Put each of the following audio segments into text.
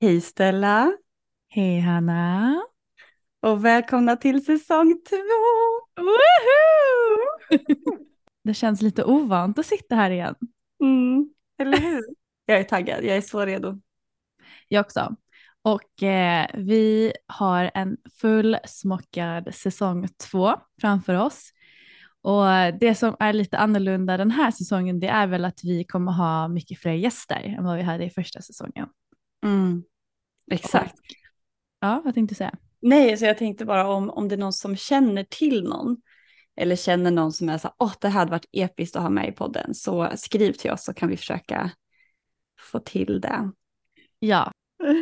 Hej Stella Hej Hanna. och välkomna till säsong två. Det känns lite ovant att sitta här igen. Mm, eller hur? Jag är taggad, jag är så redo. Jag också. Och eh, vi har en fullsmockad säsong två framför oss. Och det som är lite annorlunda den här säsongen det är väl att vi kommer ha mycket fler gäster än vad vi hade i första säsongen. Mm. Exakt. Ja, vad tänkte du säga? Nej, så jag tänkte bara om, om det är någon som känner till någon eller känner någon som är så här, åh det här hade varit episkt att ha med i podden, så skriv till oss så kan vi försöka få till det. Ja,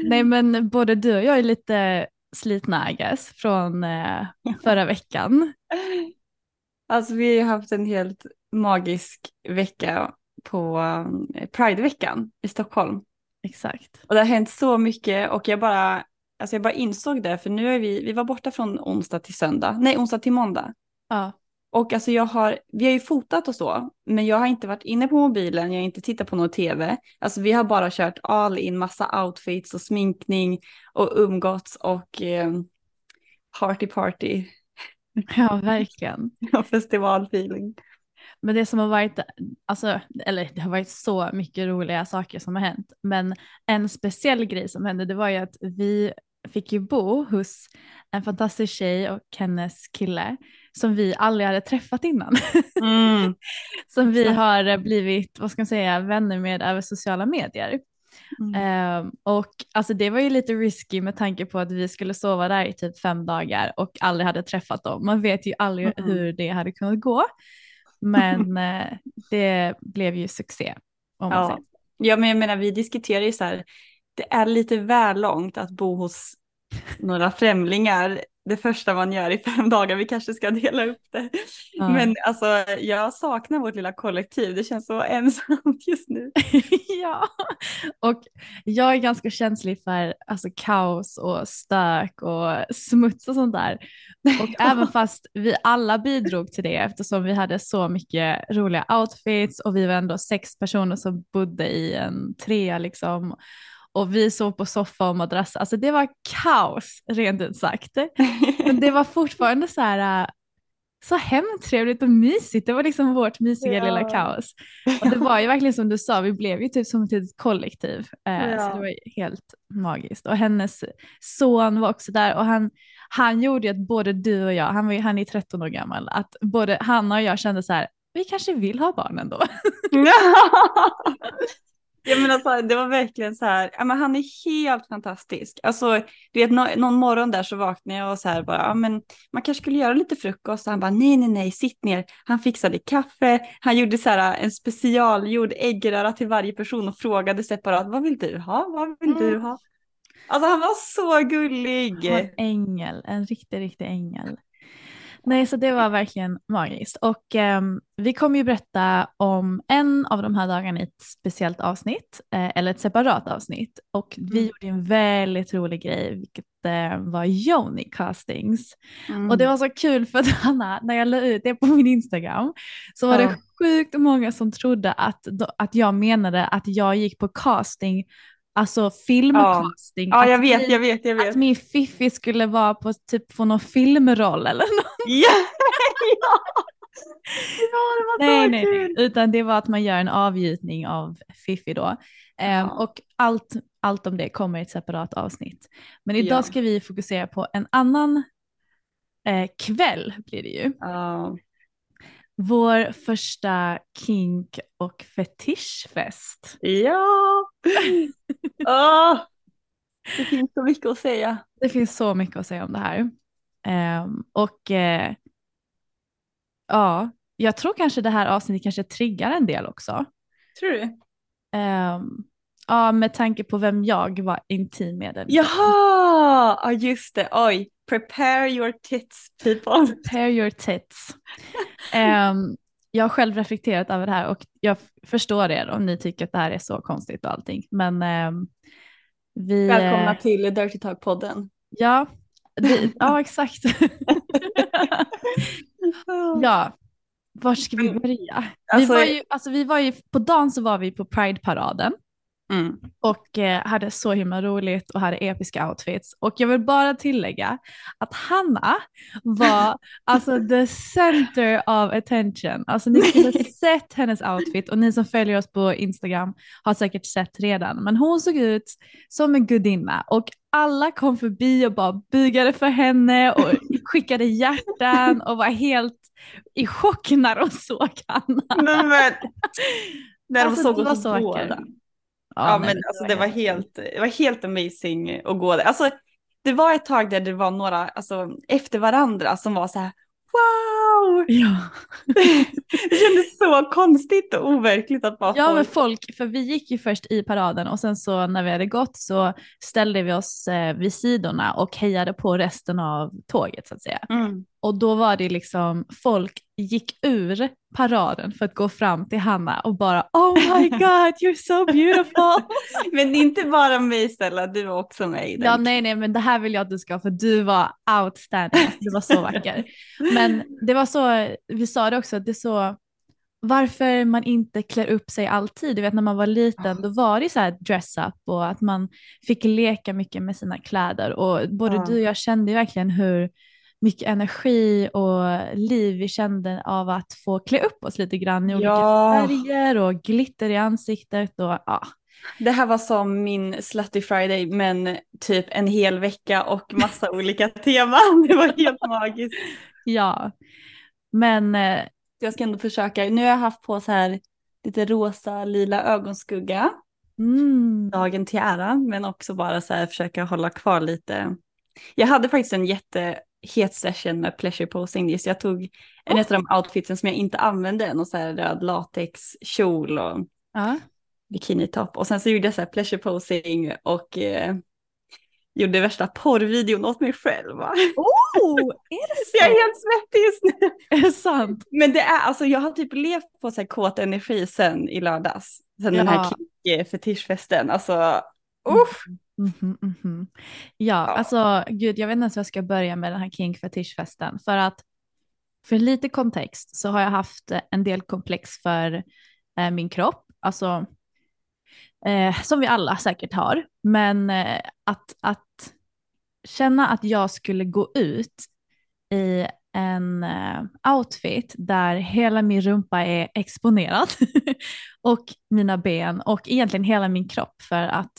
nej men både du och jag är lite slitna guess, från eh, förra veckan. Alltså vi har haft en helt magisk vecka på eh, Prideveckan i Stockholm. Exakt. Och det har hänt så mycket och jag bara, alltså jag bara insåg det, för nu är vi, vi var borta från onsdag till söndag, nej onsdag till måndag. Ja. Och alltså jag har, vi har ju fotat och så, men jag har inte varit inne på mobilen, jag har inte tittat på någon tv. Alltså vi har bara kört all in, massa outfits och sminkning och umgåtts och eh, party party ja, verkligen. och festivalfeeling. Men det som har varit, alltså, eller det har varit så mycket roliga saker som har hänt, men en speciell grej som hände det var ju att vi fick ju bo hos en fantastisk tjej och hennes kille som vi aldrig hade träffat innan. Mm. som vi har blivit, vad ska man säga, vänner med över sociala medier. Mm. Ehm, och alltså det var ju lite risky med tanke på att vi skulle sova där i typ fem dagar och aldrig hade träffat dem. Man vet ju aldrig Mm. hur det hade kunnat gå. Men eh, det blev ju succé. Ja. säger. ja, men jag menar vi diskuterar ju så här, det är lite väl långt att bo hos några främlingar det första man gör i fem dagar. Vi kanske ska dela upp det. Ja. Men alltså jag saknar vårt lilla kollektiv. Det känns så ensamt just nu. ja, och jag är ganska känslig för alltså, kaos och stök och smuts och sånt där. Och även fast vi alla bidrog till det eftersom vi hade så mycket roliga outfits och vi var ändå sex personer som bodde i en trea liksom. Och vi sov på soffa och madrass. Alltså det var kaos rent ut sagt. Men det var fortfarande så här äh, så hemtrevligt och mysigt. Det var liksom vårt mysiga Ja. lilla kaos. Och det var ju verkligen som du sa, vi blev ju typ som ett litet kollektiv. Eh, Ja. Så det var helt magiskt. Och hennes son var också där och han, han gjorde ju att både du och jag, han, var, han är 13 år gammal, att både han och jag kände så här, vi kanske vill ha barn ändå. Ja, men alltså, det var verkligen så här, ja, men han är helt fantastisk. Alltså, du vet, nå- någon morgon där så vaknade jag och så här bara, ja, men man kanske skulle göra lite frukost. Och han bara, nej, nej, nej, sitt ner. Han fixade kaffe, han gjorde så här en specialgjord äggröra till varje person och frågade separat, vad vill du ha, vad vill du ha? Alltså han var så gullig. Han var en ängel, en riktig, riktig ängel. Nej, så det var verkligen magiskt. Och ehm, vi kommer ju berätta om en av de här dagarna i ett speciellt avsnitt, eh, eller ett separat avsnitt. Och vi Mm. gjorde en väldigt rolig grej, vilket eh, var Joni castings. Mm. Och det var så kul för att Hanna, när jag la ut det på min Instagram, så var Ja. det sjukt många som trodde att, att jag menade att jag gick på casting, alltså filmcasting. Ja, att jag vet, jag vet, jag vet. att min fiffi skulle vara på typ få någon filmroll eller något. Ja, ja. ja, det var Nej, så nej, kul. nej, utan det var att man gör en avgjutning av fiffi då. Ehm, Ja. Och allt, allt om det kommer i ett separat avsnitt. Men idag Ja. ska vi fokusera på en annan eh, kväll blir det ju. Vår första kink och fetischfest. Ja. Åh, det finns så mycket att säga. Det finns så mycket att säga om det här. Ehm, och eh, ja, jag tror kanske det här avsnittet kanske triggar en del också. Tror du? Ehm, ja, med tanke på vem jag var intim med. den. Jaha, ja just det. Oj, prepare your tits people. Prepare your tits. Ehm, jag har själv reflekterat över det här och jag förstår er om ni tycker att det här är så konstigt och allting. Men ehm, vi... Välkomna eh, till Dirty Talk-podden. Ja, det, ja exakt. ja, var ska vi börja? alltså- vi, var ju, alltså, vi var ju, på dagen så var vi på Pride-paraden Mm. och eh, hade så himla roligt och hade episka outfits. Och jag vill bara tillägga att Hanna var alltså the center of attention. Alltså ni skulle ha sett hennes outfit och ni som följer oss på Instagram har säkert sett redan. Men hon såg ut som en gudinna och alla kom förbi och bara bugade för henne och skickade hjärtan och var helt i chock när de såg Hanna. Nej, men, när Alltså, de såg det var oss så båda. Ja, nej, men alltså det var helt, det var helt amazing att gå där. Alltså det var ett tag där det var några, alltså efter varandra som var så här wow! Ja. Det kändes så konstigt och overkligt att bara Ja men folk... folk, för vi gick ju först i paraden och sen så när vi hade gått så ställde vi oss eh, vid sidorna och hejade på resten av tåget så att säga. Mm. Och då var det liksom, folk gick ur paraden för att gå fram till Hanna och bara Oh my god you're so beautiful. Men inte bara mig Stella, du var också med i den. ja nej nej men det här vill jag att du ska för du var outstanding, du var så vacker. Men det var så, vi sa det också, det är så varför man inte klär upp sig alltid. Du vet när man var liten då var det så här dress up och att man fick leka mycket med sina kläder och både Ja. du och jag kände verkligen hur mycket energi och liv vi kände av att få klä upp oss lite grann i olika Ja. färger och glitter i ansiktet och ja. Det här var som min Slutty Friday men typ en hel vecka och massa olika teman. Det var helt magiskt. ja. Men eh, Jag ska ändå försöka. Nu har jag haft på så här lite rosa lila ögonskugga. mm, dagen till ära, men också bara så här försöka hålla kvar lite. Jag hade faktiskt en jättehet session med pleasure posing just. Jag tog en av de outfitsen som jag inte använde, en så här röd latexkjol och ja. bikinitopp. Och sen så gjorde jag så här pleasure posing och eh, gjorde värsta porrvideon åt mig själv. Va? Oh, är det Så jag är helt svettig just nu. Är det sant? Men det är, alltså jag har typ levt på så här kåt energi sen i lördags. Sen den Ja. här kick fetischfesten. Alltså, uff. Mhm, mhm. Ja, alltså gud, jag vet inte ens hur jag ska börja med den här King fetischfesten. För att, för lite kontext så har jag haft eh, en del komplex för eh, min kropp. Alltså, eh, som vi alla säkert har. Men eh, att, att känna att jag skulle gå ut i en eh, outfit där hela min rumpa är exponerad och mina ben och egentligen hela min kropp för att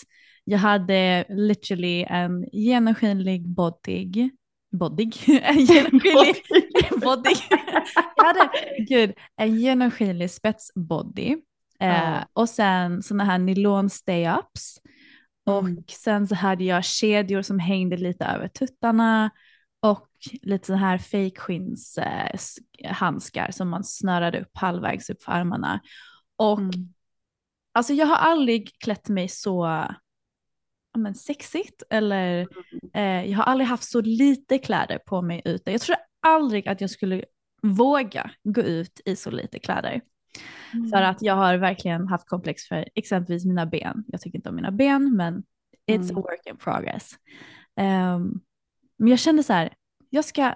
jag hade literally en genomskinlig body, body, en genomskinlig body, jag hade, gud, en genomskinlig spetsbody Eh, Ja. och sen sådana här nylon stay-ups. Och Mm. sen så hade jag kedjor som hängde lite över tuttarna och lite så här fejkskinns eh, som man snörade upp halvvägs upp för armarna. Och Mm. alltså jag har aldrig klätt mig så men sexigt eller eh, jag har aldrig haft så lite kläder på mig ute. Jag tror aldrig att jag skulle våga gå ut i så lite kläder. För att jag har verkligen haft komplex för exempelvis mina ben. Jag tycker inte om mina ben men it's Mm. a work in progress. Ehm, men jag kände så här, jag ska,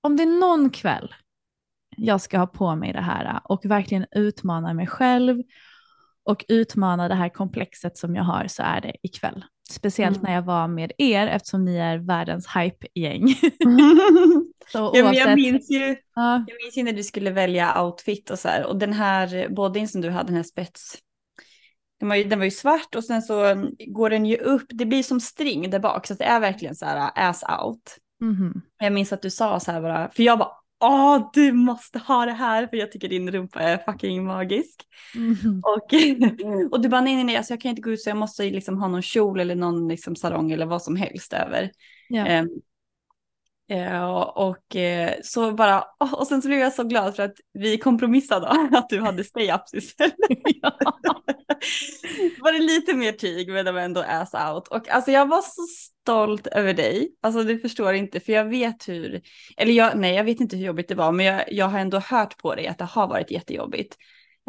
om det är någon kväll jag ska ha på mig det här och verkligen utmana mig själv och utmana det här komplexet som jag har så är det ikväll. Speciellt Mm. när jag var med er eftersom ni är världens hype-gäng. Så ja, jag minns ju Ja, Jag minns ju när du skulle välja outfit och så här. Och den här bodyn som du hade, den här spets. Den var, ju, den var ju svart och sen så går den ju upp. Det blir som string där bak. Så det är verkligen så här ass out. mhm. Jag minns att du sa så här bara. För jag bara. Åh, du måste ha det här för jag tycker din rumpa är fucking magisk. Mhm. Och, och du bara nej nej nej, alltså jag kan inte gå ut så jag måste liksom ha någon kjol eller någon liksom sarong eller vad som helst över. Ja. Ehm, eh, och eh, så bara, och sen så blev jag så glad för att vi kompromissade att du hade stay-ups istället. var det lite mer tyg men det var ändå ass out. Och alltså jag var så stolt över dig. Alltså du förstår inte för jag vet hur, eller jag, nej jag vet inte hur jobbigt det var men jag, jag har ändå hört på dig att det har varit jättejobbigt.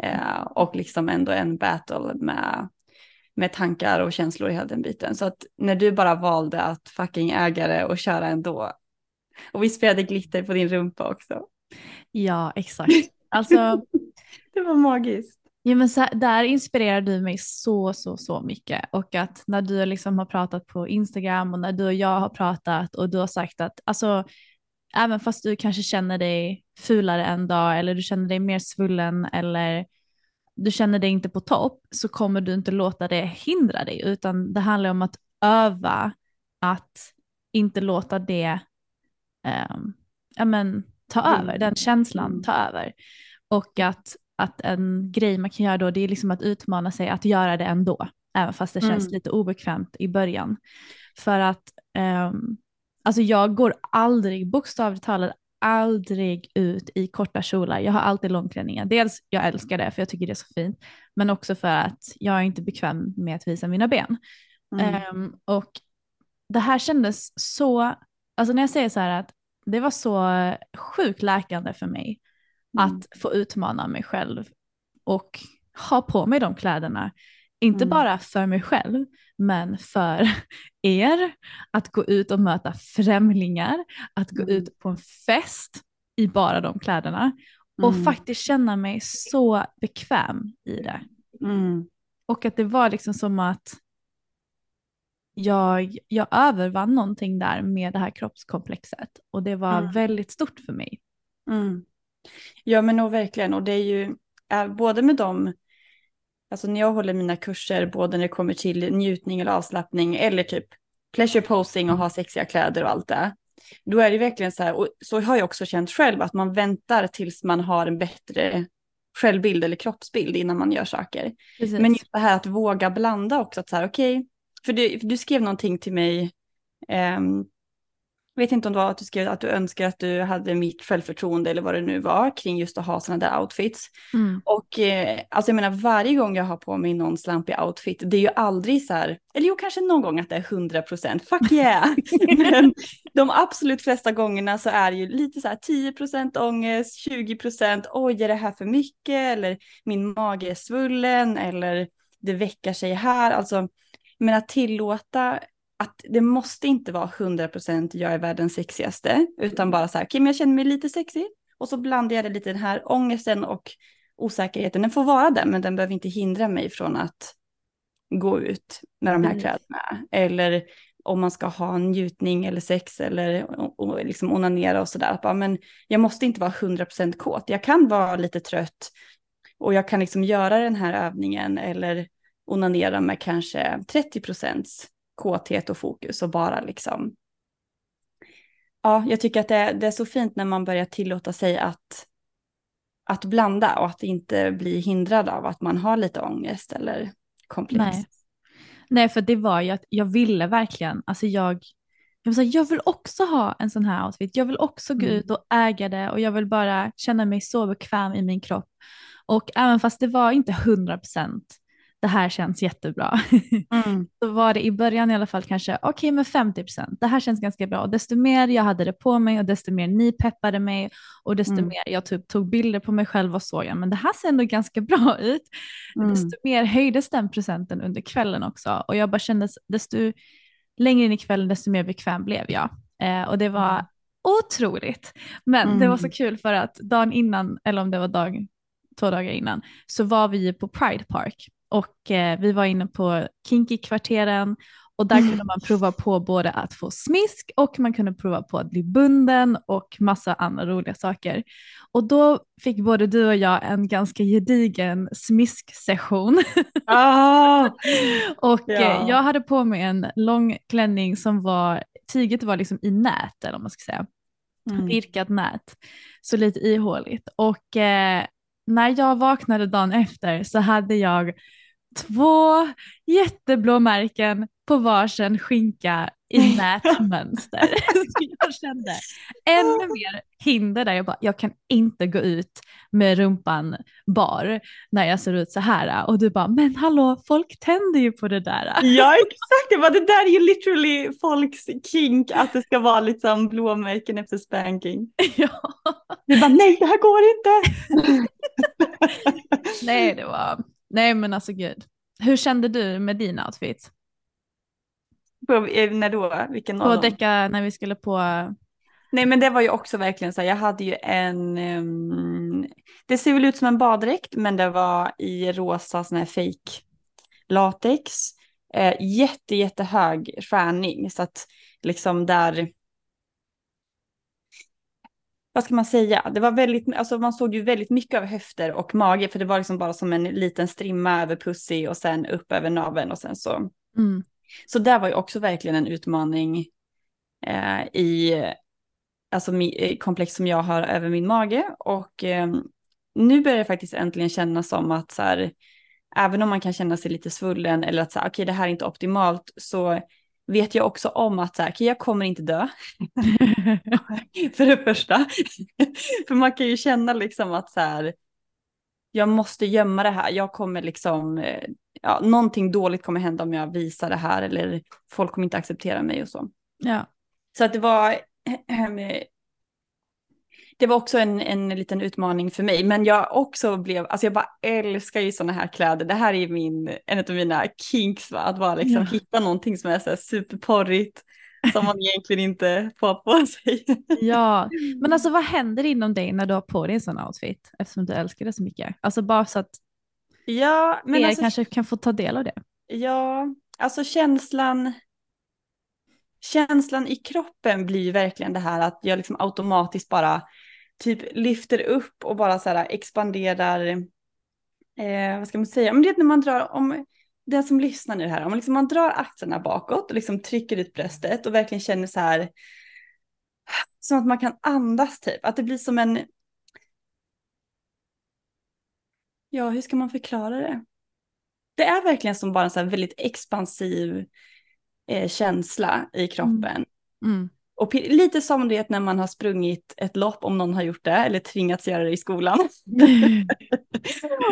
Eh, och liksom ändå en battle med med tankar och känslor i hela den biten. Så att när du bara valde att fucking äga det och köra ändå. Och vi spelade glitter på din rumpa också. ja, exakt. Alltså, Det var magiskt. Ja, men så där inspirerar du mig så, så, så mycket. Och att när du liksom har pratat på Instagram och när du och jag har pratat och du har sagt att alltså, även fast du kanske känner dig fulare en dag eller du känner dig mer svullen eller du känner dig inte på topp så kommer du inte låta det hindra dig utan det handlar om att öva att inte låta det ehm, ja, men, ta Mm. över, den känslan Mm. ta över. Och att, att en grej man kan göra då det är liksom att utmana sig att göra det ändå, även fast det känns Mm. lite obekvämt i början. För att ehm, alltså jag går aldrig, bokstavligt talat, aldrig ut i korta kjolar. Jag har alltid långklänningar. Dels jag älskar det för jag tycker det är så fint, men också för att jag är inte bekväm med att visa mina ben. Mm. Ehm, och det här kändes så, alltså när jag säger så här att det var så sjukt läkande för mig Mm. att få utmana mig själv och ha på mig de kläderna. Inte Mm. bara för mig själv, men för er, att gå ut och möta främlingar, att gå Mm. ut på en fest i bara de kläderna och Mm. faktiskt känna mig så bekväm i det. Mm. Och att det var liksom som att jag, jag övervann någonting där med det här kroppskomplexet och det var Mm. väldigt stort för mig. Mm. Ja men nog verkligen och det är ju äh, både med dem, alltså när jag håller mina kurser både när det kommer till njutning eller avslappning eller typ pleasure posing och ha sexiga kläder och allt det. Då är det verkligen så här, och så har jag också känt själv att man väntar tills man har en bättre självbild eller kroppsbild innan man gör saker. Precis. Men just det här att våga blanda också, att så här okej, för, du, du skrev någonting till mig, ehm, jag vet inte om det var att du skrev att du önskar att du hade mitt självförtroende eller vad det nu var kring just att ha sådana där outfits. Mm. Och eh, alltså jag menar varje gång jag har på mig någon slampig outfit, det är ju aldrig så här, eller jo kanske någon gång att det är 100 procent, fuck yeah. Men de absolut flesta gångerna så är det ju lite så här 10 procent ångest, 20 procent, oj är det här för mycket, eller min mage är svullen, eller det väckar sig här. Alltså, men att tillåta att det måste inte vara 100 procent jag är världens sexigaste, utan bara så här, okej men jag känner mig lite sexig, och så blandar jag det lite den här ångesten och osäkerheten. Den får vara där, men den behöver inte hindra mig från att gå ut med de här Mm. kläderna. Eller om man ska ha en njutning eller sex eller och, och liksom onanera och sådär. Bara, Men jag måste inte vara 100% kåt. Jag kan vara lite trött och jag kan liksom göra den här övningen eller onanera med kanske 30% kåthet och fokus och bara liksom. Ja, jag tycker att det är, det är så fint när man börjar tillåta sig att att blanda och att inte bli hindrad av att man har lite ångest eller komplex. Nej. Nej, för det var ju att jag ville verkligen, alltså jag, jag säga, jag vill också ha en sån här outfit. Jag vill också gå Mm. ut och äga det och jag vill bara känna mig så bekväm i min kropp. Och även fast det var inte 100% det här känns jättebra. Mm. så var det i början i alla fall kanske okej men 50%. Det här känns ganska bra. Och desto mer jag hade det på mig och desto mer ni peppade mig och desto Mm. mer jag typ tog bilder på mig själv och såg jag men det här ser ändå ganska bra ut. Mm. Desto mer höjdes den procenten under kvällen också. Och jag bara kände desto längre in i kvällen desto mer bekväm blev jag. Eh, och det var Mm. otroligt. Men det var så Mm. kul för att dagen innan, eller om det var dag, två dagar innan, så var vi på Pride Park. Och eh, vi var inne på Kinky-kvarteren och där kunde man prova på både att få smisk och man kunde prova på att bli bunden och massa andra roliga saker. Och då fick både du och jag en ganska gedigen smisksession. Ah! och Ja. eh, jag hade på mig en lång klänning som var, tyget var liksom i nät eller vad man ska säga Mm. virkat nät, så lite ihåligt. Och eh, när jag vaknade dagen efter så hade jag två jätteblåmärken på varsin skinka i nätmönster. så jag kände ännu mer hinder där. Jag bara, jag kan inte gå ut med rumpan bar när jag ser ut så här. Och du bara, men hallå, folk tänder ju på det där. Ja exakt, det, var, det där är ju literally folks kink att det ska vara liksom blåmärken efter spanking. ja. Vi bara nej det här går inte. Nej, det var, nej men alltså gud. Hur kände du med din outfit? På, när då? Vilken På? Decca när vi skulle på, Nej men det var ju också verkligen så här, jag hade ju en, ehm, det ser väl ut som en baddräkt men det var i rosa sån här fake latex. Eh, jätte jättehög skärning så att liksom där, vad ska man säga, det var väldigt, alltså man såg ju väldigt mycket av höfter och mage för det var liksom bara som en liten strimma över pussy och sen upp över naveln och sen så. Mm, så där var ju också verkligen en utmaning eh, i alltså, komplex som jag har över min mage. Och eh, nu börjar det faktiskt äntligen kännas som att så här, även om man kan känna sig lite svullen eller att så här, okej det här är inte optimalt så vet jag också om att så här, jag kommer inte dö. för det första. för man kan ju känna liksom att så här, jag måste gömma det här. Jag kommer liksom, eh, ja, någonting dåligt kommer hända om jag visar det här eller folk kommer inte acceptera mig och så. ja. Så att det var, det var också en, en liten utmaning för mig. Men jag också blev, alltså jag bara älskar ju sådana här kläder. Det här är min, en av mina kinks, va? att bara liksom Ja. hitta någonting som är så här superporrigt. Som man egentligen inte får på sig. ja, men alltså vad händer inom dig när du har på dig en sån outfit? Eftersom du älskar det så mycket. Alltså bara så att ja, men fler alltså, kanske kan få ta del av det. Ja, alltså känslan. Känslan i kroppen blir verkligen det här att jag liksom automatiskt bara typ lyfter upp och bara så här expanderar. Eh, vad ska man säga? Men det är när man drar om den som lyssnar nu här, om liksom man drar axlarna bakåt och liksom trycker ut bröstet och verkligen känner så här. Som att man kan andas typ, att det blir som en. Ja, hur ska man förklara det? det är verkligen som bara en så här väldigt expansiv eh, känsla i kroppen. Mm. mm. Och lite som det när man har sprungit ett lopp om någon har gjort det eller tvingats göra det i skolan.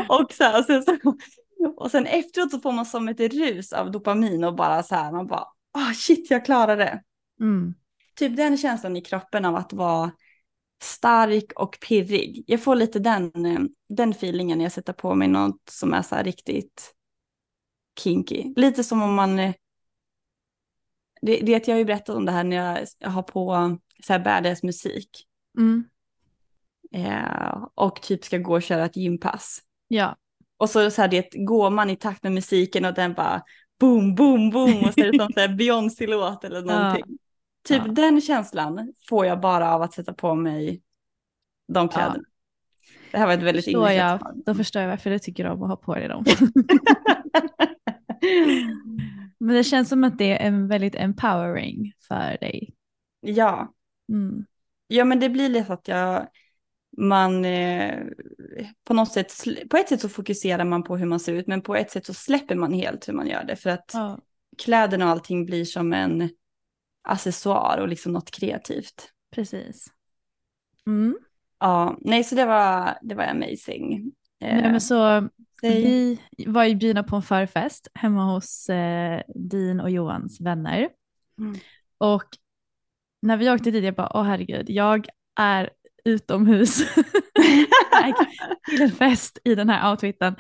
och, så här, sen så, och sen efteråt så får man som ett rus av dopamin och bara så här, man bara, ah shit jag klarar det. Mm. Typ den känslan i kroppen av att vara stark och pirrig. Jag får lite den, eh, den feelingen när jag sätter på mig något som är så här riktigt kinky. Lite som om man... Det, det jag har ju berättat om det här när jag, har på så här badass musik. Mm. Eh, och typ ska gå och köra ett gympass. Ja. Och så, så här, det går man i takt med musiken och den bara boom, boom, boom. Och så är det som här Beyoncé-låt eller Ja. någonting. Typ Ja. den känslan får jag bara av att sätta på mig de kläderna. Det här var ett väldigt invecklat jag, då förstår jag varför du tycker om att ha på dig dem. Men det känns som att det är en väldigt empowering för dig. ja. Mm. ja, men det blir lite att jag, man eh, på något sätt, på ett sätt så fokuserar man på hur man ser ut, men på ett sätt så släpper man helt hur man gör det. För att Ja. kläderna och allting blir som en accessoar och liksom något kreativt. Precis. Mm. Ja, nej så det var, det var amazing. Eh, Nej, men så, säg- vi var ju bjudna på en förfest hemma hos eh, din och Johans vänner. Mm. Och när vi åkte dit, jag bara, åh herregud, jag är utomhus till en fest i den här outfiten.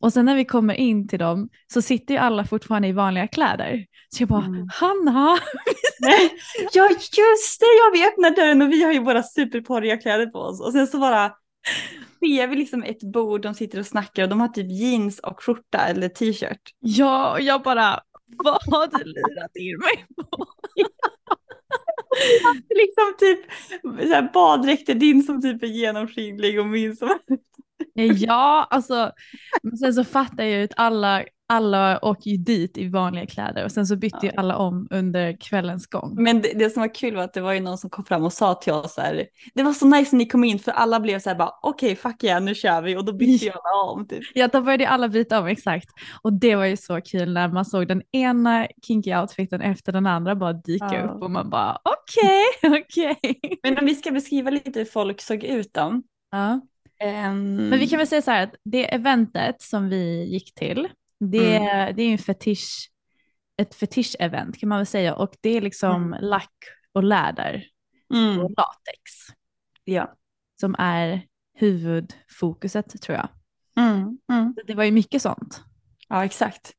Och sen när vi kommer in till dem så sitter ju alla fortfarande i vanliga kläder. Så jag bara, Mm. Hanna! Nej, ja just det, ja vi öppnar dörren och vi har ju våra superporriga kläder på oss. Och sen så bara ser vi liksom ett bord, de sitter och snackar och de har typ jeans och skjorta eller t-shirt. Ja, och jag bara, vad har du lurat in mig på? Liksom typ så här baddräkter, din som typ är genomskinlig och min som Ja, alltså, men sen så fattar jag ju att alla, alla åker ju dit i vanliga kläder och sen så bytte ju alla om under kvällens gång. Men det, det som var kul var att det var ju någon som kom fram och sa till oss så här, det var så nice när ni kom in för alla blev så här bara okej fuck yeah nu kör vi och då bytte ju alla om typ. Ja, då började alla byta om, exakt. Och det var ju så kul när man såg den ena kinky outfiten efter den andra bara dyka Ja. upp och man bara okej, okej. Men om vi ska beskriva lite hur folk såg ut då. Ja. Ehm, Men vi kan väl säga så här att det eventet som vi gick till, det, Mm. det är ju en fetisch, ett fetisch-event kan man väl säga och det är liksom Mm. lack och läder mm, och latex ja. som är huvudfokuset tror jag. Mm, mm. Det var ju mycket sånt. Ja, exakt.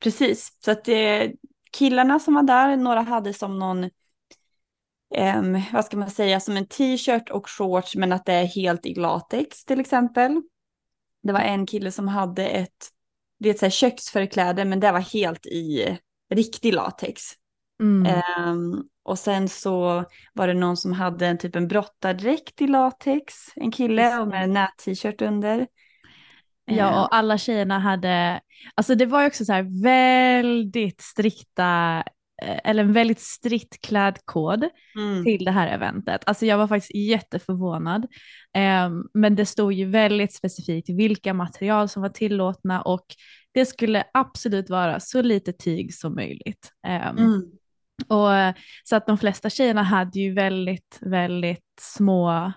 Precis, så att det, killarna som var där, några hade som någon, ehm, vad ska man säga, som en t-shirt och shorts, men att det är helt i latex till exempel. Det var en kille som hade ett, det är ett så här köksförkläde, men det var helt i riktig latex. Mm. Ehm, och sen så var det någon som hade en typ en brottardräkt i latex, en kille, och med en nät-t-shirt under. Ja, och alla tjejerna hade, alltså det var ju också så här väldigt strikta, eller en väldigt strikt klädkod Mm. till det här eventet. Alltså jag var faktiskt jätteförvånad. Ehm, men det stod ju väldigt specifikt vilka material som var tillåtna och det skulle absolut vara så lite tyg som möjligt. Ehm, Mm. och, eh, så att de flesta tjejerna hade ju väldigt, väldigt små,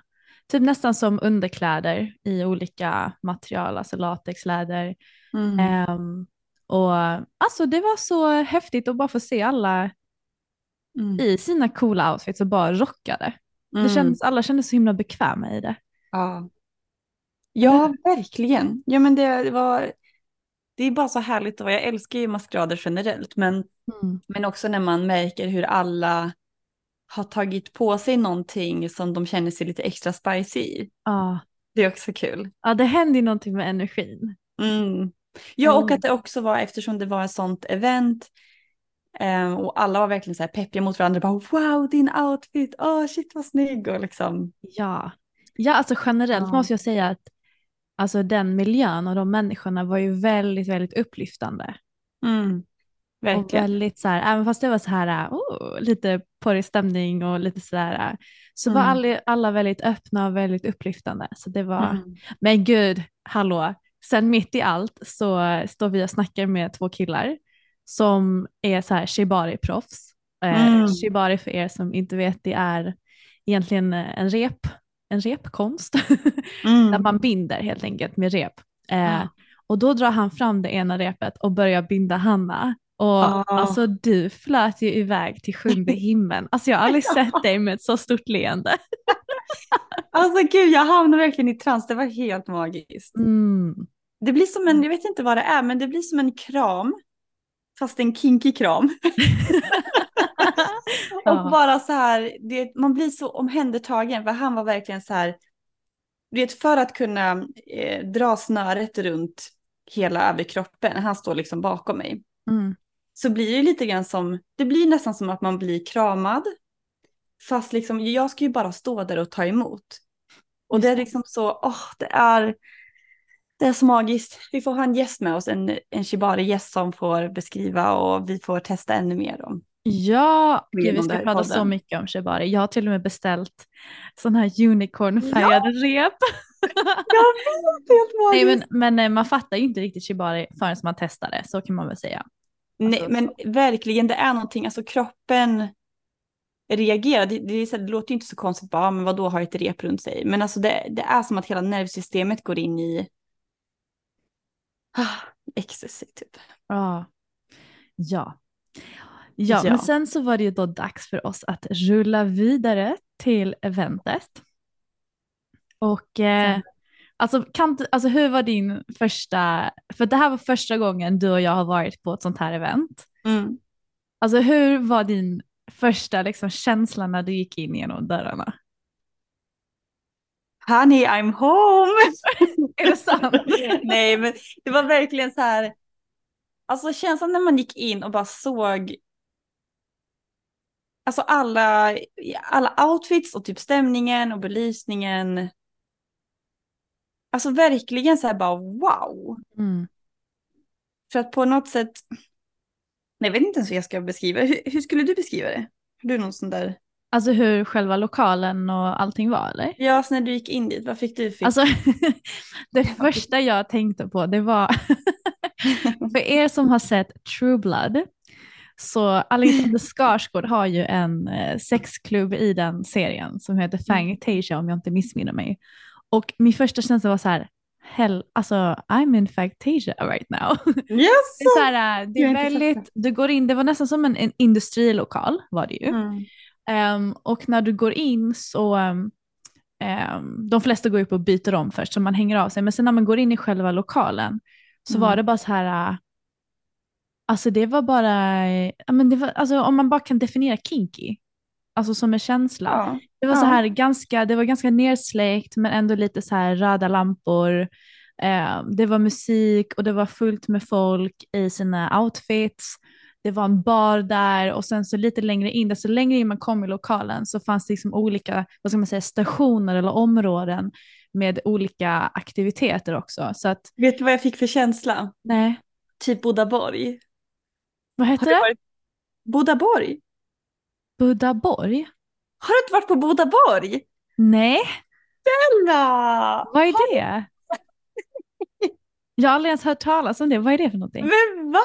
typ nästan som underkläder i olika material, alltså latexläder. Mm. Ehm, och alltså det var så häftigt att bara få se alla Mm. i sina coola outfits och bara rockade. Det Mm. kändes, alla kände sig så himla bekväma i det. Ja. ja, verkligen. Ja, men det, det var... Det är bara så härligt att vara. Jag älskar ju maskerader generellt, men, men också när man märker hur alla har tagit på sig någonting som de känner sig lite extra spicy i. Ja. Det är också kul. ja, det hände ju någonting med energin. Mm. Ja, och Mm. att det också var, eftersom det var ett sånt event eh, och alla var verkligen så här peppiga mot varandra, bara wow, din outfit, åh shit vad snygg och liksom. Ja, ja alltså generellt Ja. måste jag säga att alltså, den miljön och de människorna var ju väldigt, väldigt upplyftande. Mm. Och Verkligen. väldigt så här, även fast det var så här, oh, lite porrig stämning och lite så här, så var Mm. alla, alla väldigt öppna och väldigt upplyftande. Så det var, Mm. men gud, hallå, sen mitt i allt så står vi och snackar med två killar som är så här shibari-proffs. Eh, Mm. Shibari för er som inte vet, det är egentligen eh, en rep, en repkonst Mm. där man binder helt enkelt med rep. Eh, Ja. och då drar han fram det ena repet och börjar binda Hanna. Och Ah. alltså du flöt ju iväg till sjunde himlen. Alltså jag har aldrig sett dig med ett så stort leende. Alltså gud, jag hamnade verkligen i trans. Det var helt magiskt. Mm. Det blir som en, jag vet inte vad det är, men det blir som en kram. Fast en kinky kram. Och bara så här, det, man blir så omhändertagen. För han var verkligen så här, du vet för att kunna eh, dra snöret runt hela överkroppen, han står liksom bakom mig. Mm. Så blir det lite grann som, det blir nästan som att man blir kramad. Fast liksom, jag ska ju bara stå där och ta emot. Och det är liksom så, åh, det är, det är så magiskt. Vi får ha en gäst med oss, en, en shibari-gäst som får beskriva och vi får testa ännu mer om. Ja, Vet gud, vi ska prata så podden. mycket om shibari. Jag har till och med beställt sån här unicornfärgade rep. Helt Nej, men, men eh, man fattar ju inte riktigt shibari förrän man testar det, så kan man väl säga. Nej, Alltså, men verkligen, det är någonting, alltså kroppen reagerar. Det, det, så det låter ju inte så konstigt, bara, "Ah, men vad då har ett rep runt sig? Men alltså det, det är som att hela nervsystemet går in i ecstasy typ. Ja. Ja. Ja, men sen så var det ju då dags för oss att rulla vidare till eventet. Och eh, alltså, kan, alltså hur var din första, för det här var första gången du och jag har varit på ett sånt här event. Mm. Alltså hur var din första liksom, känsla när du gick in genom dörrarna? Honey, I'm home! Är det sant? Nej, men det var verkligen så här. Alltså känslan när man gick in och bara såg. Alltså alla, alla outfits och typ stämningen och belysningen. Alltså verkligen så här bara wow. Mm. För att på något sätt. Jag vet inte ens hur jag ska beskriva. Hur, hur skulle du beskriva det? Har du någon sån där? Alltså hur själva lokalen och allting var eller? Ja, så när du gick in dit, vad fick du för? Alltså det första jag tänkte på det var, för er som har sett True Blood, så Alexander Skarsgård har ju en eh, sexklubb i den serien som heter Fangtasia om jag inte missminner mig. Och min första känsla var så här, hell, alltså I'm in Fangtasia right now. Det Yes! är, så här, eh, det är väldigt, du går in, det var nästan som en, en industrilokal var det ju. Mm. Ehm, och när du går in så, um, ehm, de flesta går upp och byter om först så man hänger av sig, men sen när man går in i själva lokalen så Mm. var det bara så här, äh, alltså det var bara, ja, men det var, alltså om man bara kan definiera kinky, alltså som en känsla. Ja. Det var så Ja. här ganska, det var ganska nersläckt men ändå lite så här röda lampor. Eh, det var musik och det var fullt med folk i sina outfits. Det var en bar där och sen så lite längre in, desto längre in man kom i lokalen så fanns det liksom olika, vad ska man säga, stationer eller områden med olika aktiviteter också. Så att, Vet du vad jag fick för känsla? nej, Typ Bodaborg. vad heter det? varit Bodaborg? Budaborg? Har du inte varit på Bodaborg? Nej, Bella! vad är det? Jag har aldrig ens hört talas om det, vad är det för någonting? Men va?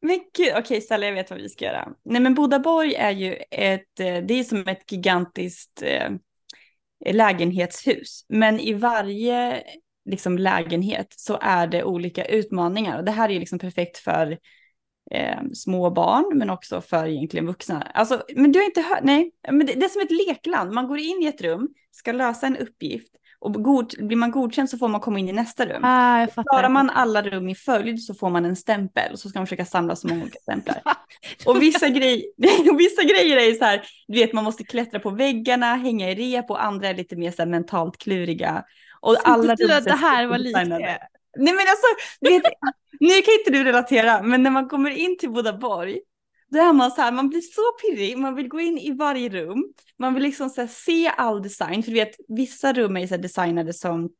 Men gud, okej Stella jag vet vad vi ska göra. Nej men Bodaborg är ju ett, eh, det är som ett gigantiskt eh, lägenhetshus. Men i varje liksom, lägenhet så är det olika utmaningar. Och det här är ju liksom perfekt för eh, små barn men också för egentligen vuxna. Alltså, men du har inte hört, nej, men det, det är som ett lekland. Man går in i ett rum, ska lösa en uppgift och god, blir man godkänd så får man komma in i nästa rum. Ah, jag fattar. Klarar man alla rum i följd så får man en stämpel och så ska man försöka samla så många olika stämplar. Och vissa, grej, och vissa grejer är ju så här, du vet man måste klättra på väggarna, hänga i rep och andra är lite mer så här mentalt kluriga. Och alla Tyckte du att det är här var det? Nej men alltså, vet, nu kan inte du relatera, men när man kommer in till Bodaborg, då är man så här, man blir så pirrig, man vill gå in i varje rum, man vill liksom så se all design, för du vet, vissa rum är så designade som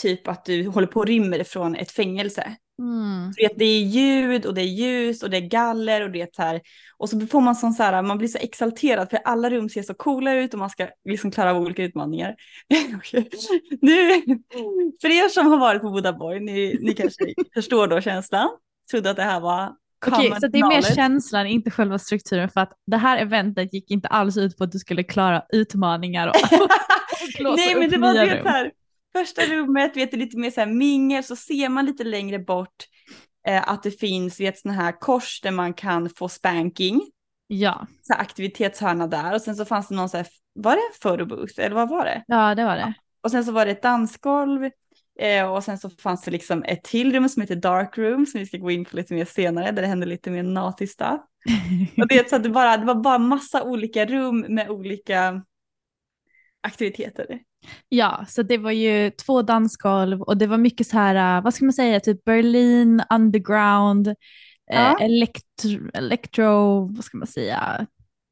typ att du håller på och rymmer från ett fängelse. Mm. Du vet, det är ljud och det är ljus och det är galler och det är så här. Och så får man sån så här, man blir så exalterad för alla rum ser så coola ut och man ska liksom klara av olika utmaningar. Nu, för er som har varit på Bodaborg, ni, ni kanske förstår då känslan. Trodde att det här var Okej, så det är mer känslan, inte själva strukturen för att det här eventet gick inte alls ut på att du skulle klara utmaningar och, och Nej men det var rum. så här, första rummet, vet du, lite mer så här mingel, så ser man lite längre bort eh, att det finns vet, såna här kors där man kan få spanking. Ja, så här aktivitetshörna där och sen så fanns det någon så här, var det en photobooth eller vad var det? ja det var det. Och sen så var det ett dansgolv eh, och sen så fanns det liksom ett till rum som heter dark room som vi ska gå in på lite mer senare där det hände lite mer naughty stuff. Och det, så att det, bara, det var bara massa olika rum med olika aktiviteter. Ja, så det var ju två dansgolv och det var mycket så här, äh, vad ska man säga, typ Berlin underground, eh, Ja. elektro, electro, vad ska man säga,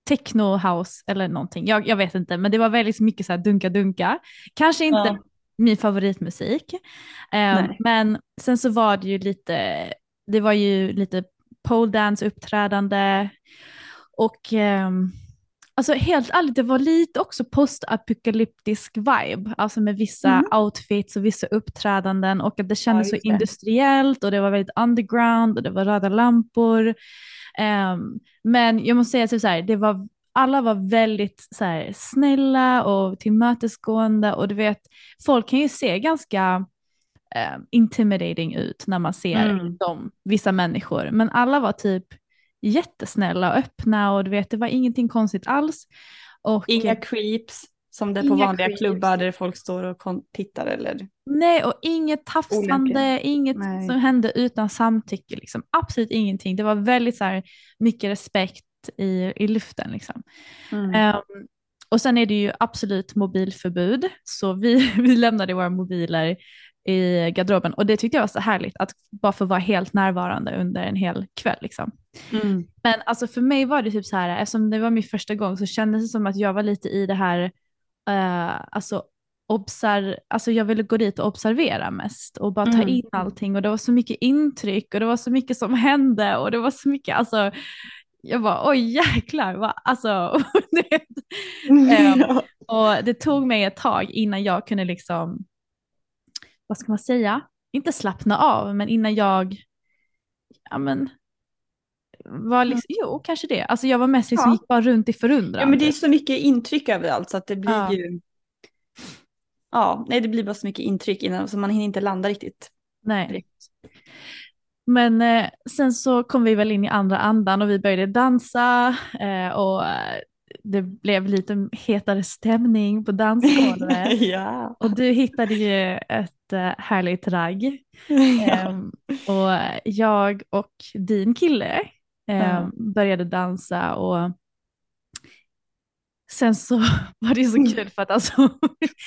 techno house eller någonting. Jag, jag vet inte, men det var väldigt mycket så här dunka-dunka. Kanske inte Ja. Min favoritmusik, eh, men sen så var det ju lite, det var ju lite pole dance uppträdande Och um, Alltså helt ärligt, det var lite också postapokalyptisk vibe, alltså med vissa mm. outfits och vissa uppträdanden och att det kändes ja, så industriellt och det var väldigt underground och det var röda lampor. Um, men jag måste säga typ så här, det var, alla var väldigt så här, snälla och tillmötesgående och du vet, folk kan ju se ganska um, intimidating ut när man ser mm. dem, vissa människor, men alla var typ jättesnälla och öppna och du vet det var ingenting konstigt alls. Och, inga creeps som det är på vanliga creeps. klubbar där folk står och tittar eller? Nej och inget tafsande, inget Nej. som hände utan samtycke, liksom. absolut ingenting. Det var väldigt så här, mycket respekt i, i luften. Liksom. Mm. Um, och sen är det ju absolut mobilförbud, så vi, vi lämnade våra mobiler i garderoben och det tyckte jag var så härligt att bara få vara helt närvarande under en hel kväll. Liksom. Mm. Men alltså för mig var det typ så här, eftersom det var min första gång så kändes det som att jag var lite i det här, uh, alltså, obser alltså jag ville gå dit och observera mest och bara ta mm. in allting och det var så mycket intryck och det var så mycket som hände och det var så mycket, alltså jag bara oj jäklar, va? alltså um, och det tog mig ett tag innan jag kunde liksom vad ska man säga, inte slappna av, men innan jag, ja men, var liksom, mm. jo kanske det. Alltså jag var mest liksom, ja. gick bara runt i förundran. Ja men det är så mycket intryck överallt så att det blir ja. ju, ja, nej det blir bara så mycket intryck innan så man hinner inte landa riktigt. Nej. Direkt. Men eh, sen så kom vi väl in i andra andan och vi började dansa eh, och det blev lite hetare stämning på dansgolvet. ja. Och du hittade ju ett uh, härligt ragg. ja. um, och jag och din kille ja. började dansa och sen så var det så kul för att alltså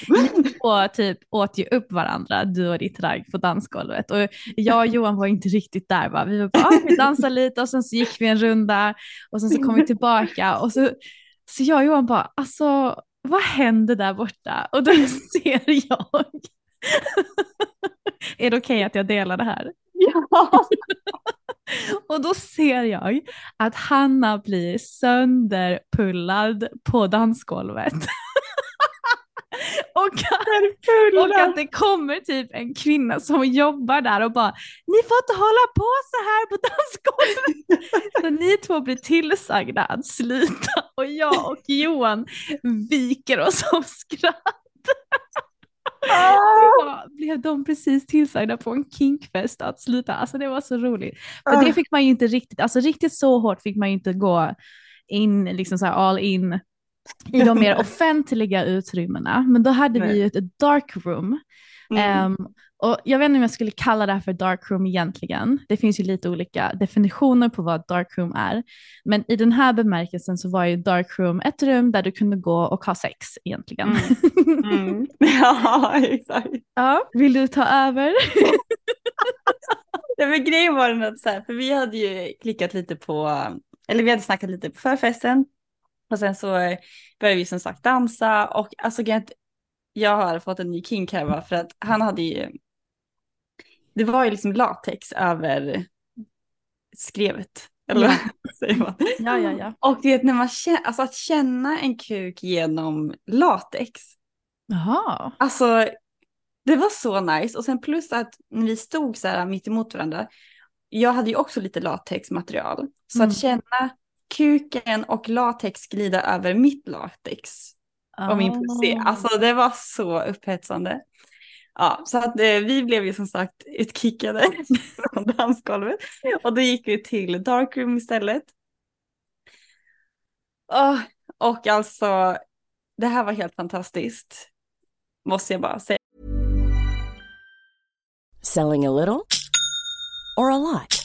ni två typ åt ju upp varandra, du och ditt ragg på dansgolvet. Och jag och Johan var inte riktigt där va. Vi var bara, ah, vi dansade lite och sen så gick vi en runda och sen så kom vi tillbaka och så så jag och Johan bara, alltså vad händer där borta? Och då ser jag, är det okej okay att jag delar det här? Ja. och då ser jag att Hanna blir sönderpullad på dansgolvet. och, att, och att det kommer typ en kvinna som jobbar där och bara ni får inte hålla på så här på dansgolvet. så ni två blir tillsagda att sluta och jag och Johan viker oss av skratt. Ah! blev de precis tillsagda på en kinkfest att sluta. Alltså det var så roligt. För ah. det fick man ju inte riktigt, alltså riktigt så hårt fick man ju inte gå in, liksom så all in i de mer offentliga utrymmena. Men då hade Nej. vi ju ett dark room. Mm. Um, och jag vet inte om jag skulle kalla det här för dark room egentligen. Det finns ju lite olika definitioner på vad dark room är. Men i den här bemärkelsen så var ju dark room ett rum där du kunde gå och ha sex egentligen. Mm. Mm. Ja, exakt. Ja, vill du ta över? ja, men grejen var den att så här, för vi hade ju klickat lite på, eller vi hade snackat lite på förfesten och sen så började vi som sagt dansa och alltså jag har fått en ny kink här för att han hade ju, det var ju liksom latex över skrevet. Eller ja. säger man? Ja, ja, ja. Och det när man känner, alltså att känna en kuk genom latex. Jaha. Alltså det var så nice och sen plus att när vi stod så här mitt emot varandra, jag hade ju också lite latexmaterial. Så mm. att känna kuken och latex glida över mitt latex oh. och min pussy. Ah. Alltså det var så upphetsande. Ja, så att eh, vi blev ju som sagt utkickade från dansgolvet och då gick vi till darkroom istället. Oh, och alltså, det här var helt fantastiskt, måste jag bara säga. Selling a little or a lot?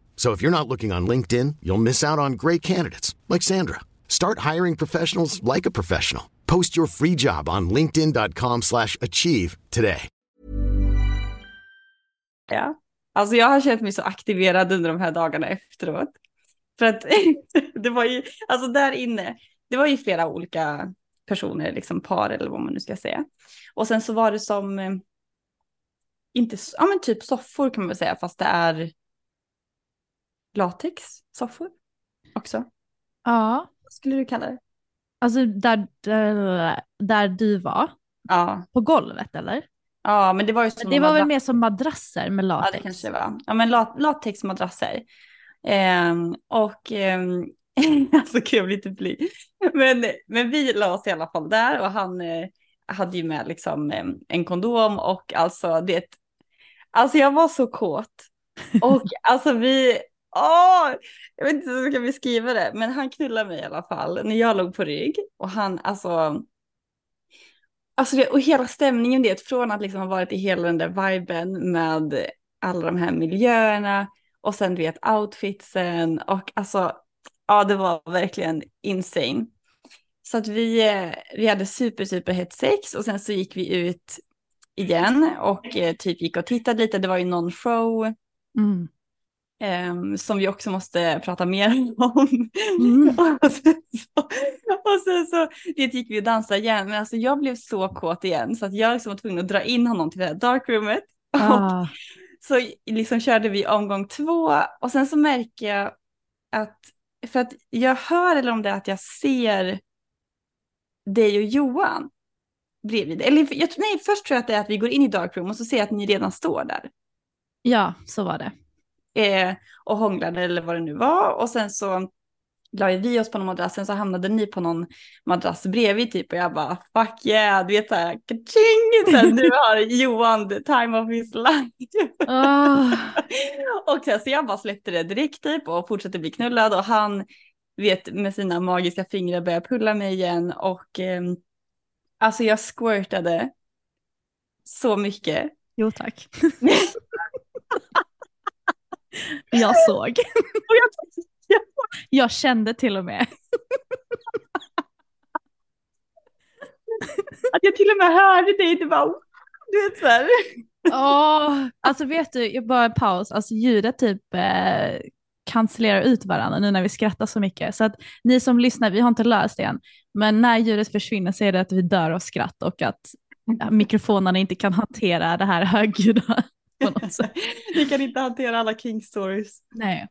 So if you're not looking on LinkedIn, you'll miss out on great candidates like Sandra. Start hiring professionals like a professional. Post your free job on linkedin.com/achieve today. Ja. Alltså jag har känt mig så aktiverad under de här dagarna efteråt. För att det var ju, alltså där inne, det var ju flera olika personer, liksom par eller vad man nu ska säga. Och sen så var det som, eh, inte, ja men typ soffor kan man väl säga, fast det är latexsoffor också. Ja, Vad skulle du kalla det? alltså där, där, där du var, Ja, på golvet eller? ja men det var ju som det var väl mer som madrasser med Ja, latex? det kanske det var. Ja, men lat latexmadrasser. Ehm, och ehm, alltså kul, lite bly. Men, men vi la oss i alla fall där och han eh, hade ju med liksom eh, en kondom och alltså det. Alltså jag var så kåt. Och alltså vi, åh, jag vet inte hur jag ska beskriva det, men han knullade mig i alla fall när jag låg på rygg och han alltså. Alltså det, och hela stämningen det, från att liksom ha varit i hela den där viben med alla de här miljöerna och sen du vet outfitsen och alltså ja det var verkligen insane. Så att vi, eh, vi hade super super hett sex och sen så gick vi ut igen och eh, typ gick och tittade lite, det var ju någon show Mm ehm, som vi också måste prata mer om. Mm. och sen så, och sen så det gick vi och dansade igen, men alltså jag blev så kåt igen så att jag liksom var tvungen att dra in honom till det här darkroomet. Och Ah. så liksom körde vi omgång två och sen så märker jag att, för att jag hör eller om det är att jag ser dig och Johan bredvid. Eller jag, nej, först tror jag att det är att vi går in i darkroom och så ser jag att ni redan står där. Ja, så var det. Eh, och hånglade eller vad det nu var. Och sen så la vi oss på någon madrassen så hamnade ni på någon madrass bredvid typ och jag bara fuck yeah, du vet såhär kaching, så här, nu har Johan the time of his life. Ah. och sen, så jag bara släppte det direkt typ och fortsatte bli knullad och han vet med sina magiska fingrar började pulla mig igen och ehm, alltså jag squirtade så mycket. Jo tack. jag såg. Jag, kände till och med. att jag till och med hörde dig, det bara du vet så här. Åh, alltså vet du, jag bara paus, alltså ljudet typ eh, cancellerar ut varandra nu när vi skrattar så mycket. Så att ni som lyssnar, vi har inte löst det än, men när ljudet försvinner så är det att vi dör av skratt och att ja, mikrofonerna inte kan hantera det här högljudda på något sätt. Vi kan inte hantera alla king stories. Nej.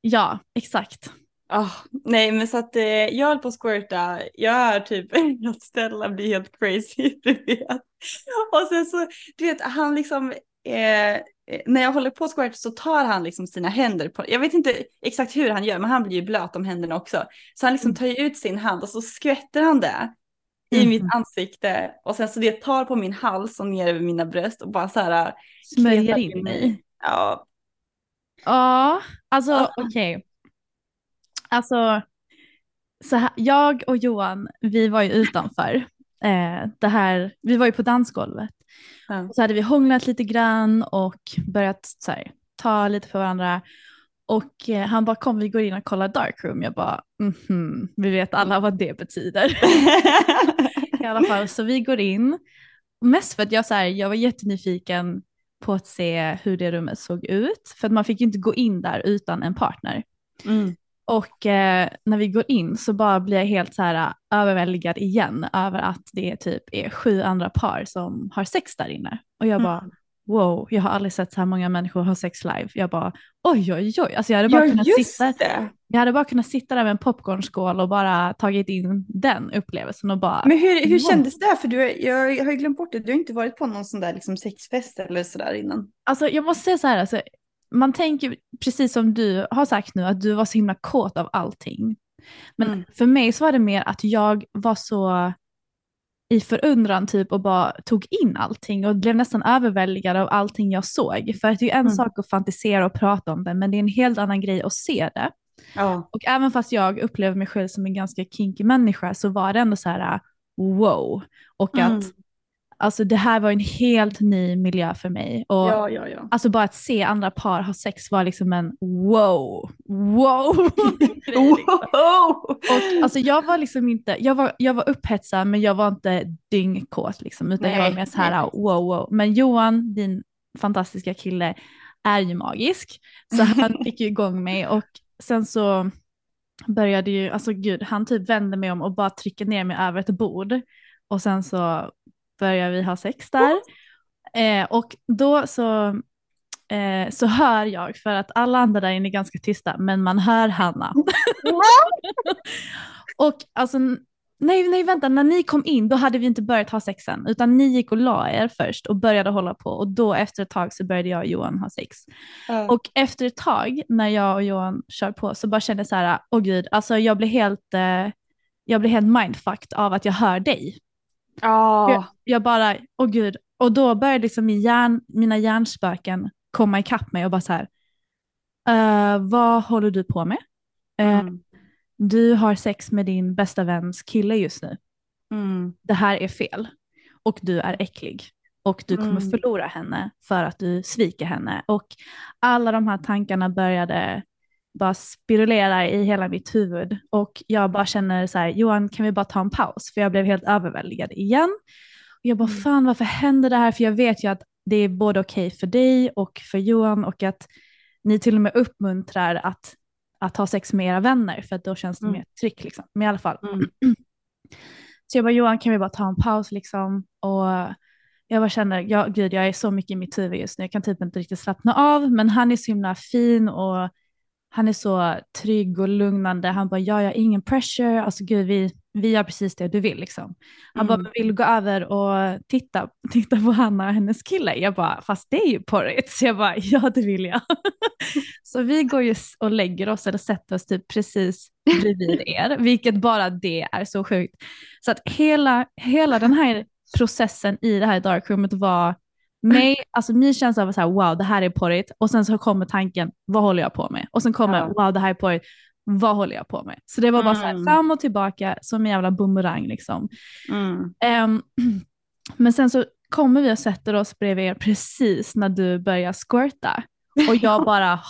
Ja, exakt. Ah, nej men så att eh, jag höll på att squirta, jag hör typ att Stella blir helt crazy, du vet. Och sen så, du vet, han liksom, eh, när jag håller på att squirta så tar han liksom sina händer på, jag vet inte exakt hur han gör, men han blir ju blöt om händerna också. Så han liksom tar ju ut sin hand och så skvätter han det i Mhm. mitt ansikte och sen så det tar på min hals och ner över mina bröst och bara så här Smörjer kletar in i. Ja, Ja, alltså Ja. okej. Alltså, så här, jag och Johan, vi var ju utanför. Eh, det här, vi var ju på dansgolvet. Ja. Så hade vi hånglat lite grann och börjat så här, ta lite för varandra. Och eh, han bara kom vi går in och kollar darkroom. Jag bara mhm, vi vet alla vad det betyder. I alla fall så vi går in. Mest för att jag, så här, jag var jättenyfiken på att se hur det rummet såg ut. För att man fick ju inte gå in där utan en partner. mm. Och eh, när vi går in så bara blir jag helt så här äh, överväldigad igen över att det typ är sju andra par som har sex där inne. Och jag bara, wow, jag har aldrig sett så här många människor ha sex live. Jag bara, oj, oj, oj. Alltså jag hade bara Ja kunnat sitta det. jag hade bara kunnat sitta där med en popcornskål och bara tagit in den upplevelsen och bara, Men hur, hur Wow. kändes det? För du, jag, jag har ju glömt bort det. Du har inte varit på någon sån där liksom sexfest eller sådär innan. alltså jag måste säga så här, alltså, man tänker precis som du har sagt nu att du var så himla kåt av allting. Men Mm. för mig så var det mer att jag var så i förundran typ och bara tog in allting och blev nästan överväldigad av allting jag såg. För att det är en Mm. sak att fantisera och prata om det, men det är en helt annan grej att se det. Ja. Och även fast jag upplever mig själv som en ganska kinky människa så var det ändå så här wow. Och att Mm. Alltså, det här var en helt ny miljö för mig. Och Ja, ja, ja. Alltså bara att se andra par ha sex var liksom en wow, wow. grej, liksom. Wow! Och alltså jag var liksom inte, jag var, jag var upphetsad men jag var inte dyngkåt liksom, utan jag Nej, var mer så här nej. wow, wow. Men Johan, din fantastiska kille, är ju magisk. Så han fick ju igång mig och sen så började ju, alltså gud, han typ vände mig om och bara tryckte ner mig över ett bord. Och sen så började vi ha sex där. Eh, och då så, eh, så hör jag, för att alla andra där inne är ganska tysta, men man hör Hanna. och alltså, nej, nej vänta, när ni kom in då hade vi inte börjat ha sex än, utan ni gick och la er först och började hålla på och då efter ett tag så började jag och Johan ha sex. Ja. Och efter ett tag när jag och Johan kör på så bara kände jag så här, åh gud, alltså jag blir helt, eh, jag blir helt mindfucked av att jag hör dig. Ja. Jag, jag bara, åh gud, och då började liksom min hjärn, mina hjärnspöken komma ikapp mig och bara så här, "Eh, vad håller du på med? Mm. Du har sex med din bästa väns kille just nu. Mm. Det här är fel. Och du är äcklig. Och du kommer Mm. förlora henne för att du sviker henne. Och alla de här tankarna började bara spirulera i hela mitt huvud. Och jag bara känner så här, Johan kan vi bara ta en paus? För jag blev helt överväldigad igen. Och jag bara, Mm. fan varför händer det här? För jag vet ju att det är både okej för dig och för Johan och att ni till och med uppmuntrar att, att ha sex med era vänner för att då känns det Mm. mer tryck liksom. Men i alla fall. Mm. Så jag bara, Johan kan vi bara ta en paus liksom? Och jag bara känner, ja, gud jag är så mycket i mitt huvud just nu, jag kan typ inte riktigt slappna av, men han är så himla fin och han är så trygg och lugnande. Han bara, ja, jag har ingen pressure, alltså gud, vi, vi gör precis det du vill liksom. Han bara, Mm. "Men vill du gå över och titta, titta på Hanna och hennes kille? Jag bara, fast det är ju porrigt. Så jag bara, ja det vill jag. så vi går ju och lägger oss eller sätter oss typ precis bredvid er, vilket bara det är så sjukt. Så att hela, hela den här processen i det här darkroomet var mig, alltså min känsla var så här, wow det här är porrigt och sen så kommer tanken, vad håller jag på med? Och sen kommer, Ja. wow det här är porrigt, vad håller jag på med? Så det var bara så här Mm. fram och tillbaka som en jävla boomerang liksom. Mm. Ehm, men sen så kommer vi och sätter oss bredvid er precis när du börjar squirta. Och jag bara,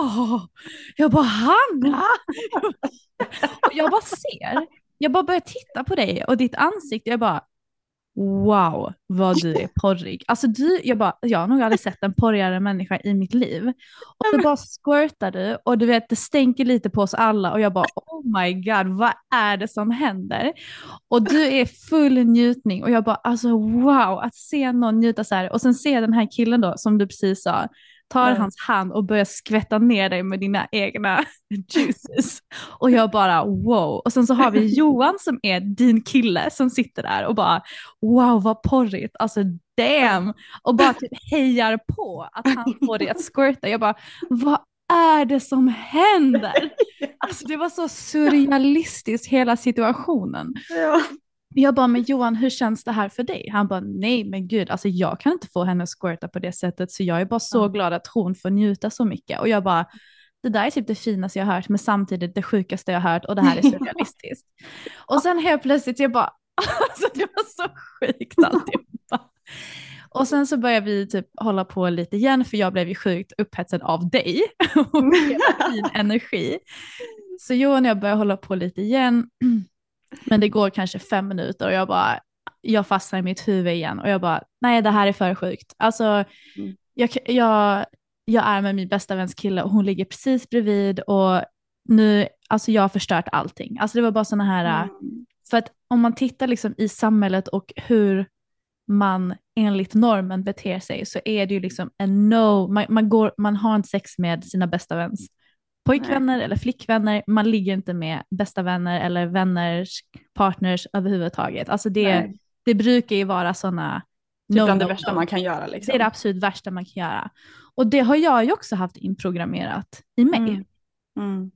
"Åh!" jag bara Hanna! och jag bara ser, jag bara börjar titta på dig och ditt ansikte, jag bara wow vad du är porrig. Alltså du, jag bara, jag har nog aldrig sett en porrigare människa i mitt liv. Och så bara squirtar du och du vet det stänker lite på oss alla och jag bara oh my god vad är det som händer? Och du är full njutning och jag bara alltså wow att se någon njuta så här och sen se den här killen då som du precis sa tar Ja. hans hand och börjar skvätta ner dig med dina egna juices. Och jag bara wow. Och sen så har vi Johan som är din kille som sitter där och bara wow vad porrigt, alltså damn. Och bara typ hejar på att han får dig att squirta. Jag bara vad är det som händer? Alltså det var så surrealistiskt hela situationen. Ja. Jag bara, men Johan, hur känns det här för dig? Han bara, nej men gud, alltså jag kan inte få henne att squirta på det sättet, så jag är bara så glad att hon får njuta så mycket. Och jag bara, det där är typ det finaste jag har hört, men samtidigt det sjukaste jag har hört och det här är surrealistiskt. och sen helt plötsligt, jag bara, alltså det var så sjukt alltihopa. Och sen så började vi typ hålla på lite igen, för jag blev ju sjukt upphetsad av dig och din energi. Så Johan och jag började hålla på lite igen. Men det går kanske fem minuter och jag bara, jag fastnar i mitt huvud igen och jag bara, nej det här är för sjukt. Alltså, Mm. jag, jag, jag är med min bästa väns kille och hon ligger precis bredvid och nu, alltså jag har förstört allting. Alltså det var bara sådana här, Mm. för att om man tittar liksom i samhället och hur man enligt normen beter sig så är det ju liksom en no, man, man, går, man har inte sex med sina bästa väns pojkvänner eller flickvänner, man ligger inte med bästa vänner eller vänners partners överhuvudtaget. Alltså det, Nej. det brukar ju vara sådana Typ bland no, det värsta no. man kan göra liksom. Det är det absolut värsta man kan göra. Och det har jag ju också haft inprogrammerat i mig. Mm. Mm.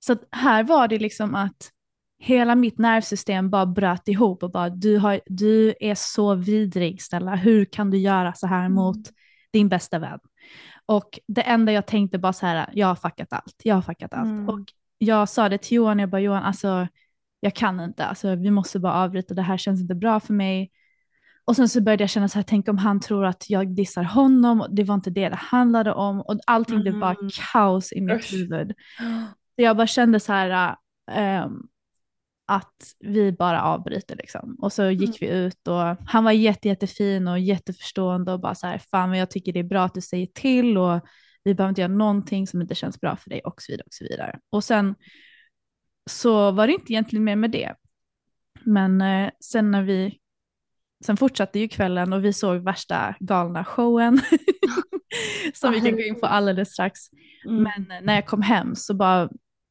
Så här var det liksom att hela mitt nervsystem bara bröt ihop och bara du, har, du är så vidrig Stella, hur kan du göra så här mot din bästa vän? Och det enda jag tänkte bara så här, jag har fuckat allt, jag har fuckat allt. Mm. Och jag sa det till Johan, jag bara Johan, alltså jag kan inte, alltså vi måste bara avbryta, det här känns inte bra för mig. Och sen så började jag känna så här, tänk om han tror att jag dissar honom, det var inte det det handlade om och allting blev bara Mm. kaos i mitt Usch. huvud. Så jag bara kände så här, ehm, att vi bara avbryter liksom. Och så gick vi ut och han var jätte, jättefin och jätteförstående och bara så här, fan men jag tycker det är bra att du säger till och vi behöver inte göra någonting som inte känns bra för dig och så vidare och så vidare. Och sen så var det inte egentligen mer med det. Men eh, sen när vi, sen fortsatte ju kvällen och vi såg värsta galna showen som vi kan gå in på alldeles strax. Mm. Men eh, när jag kom hem så bara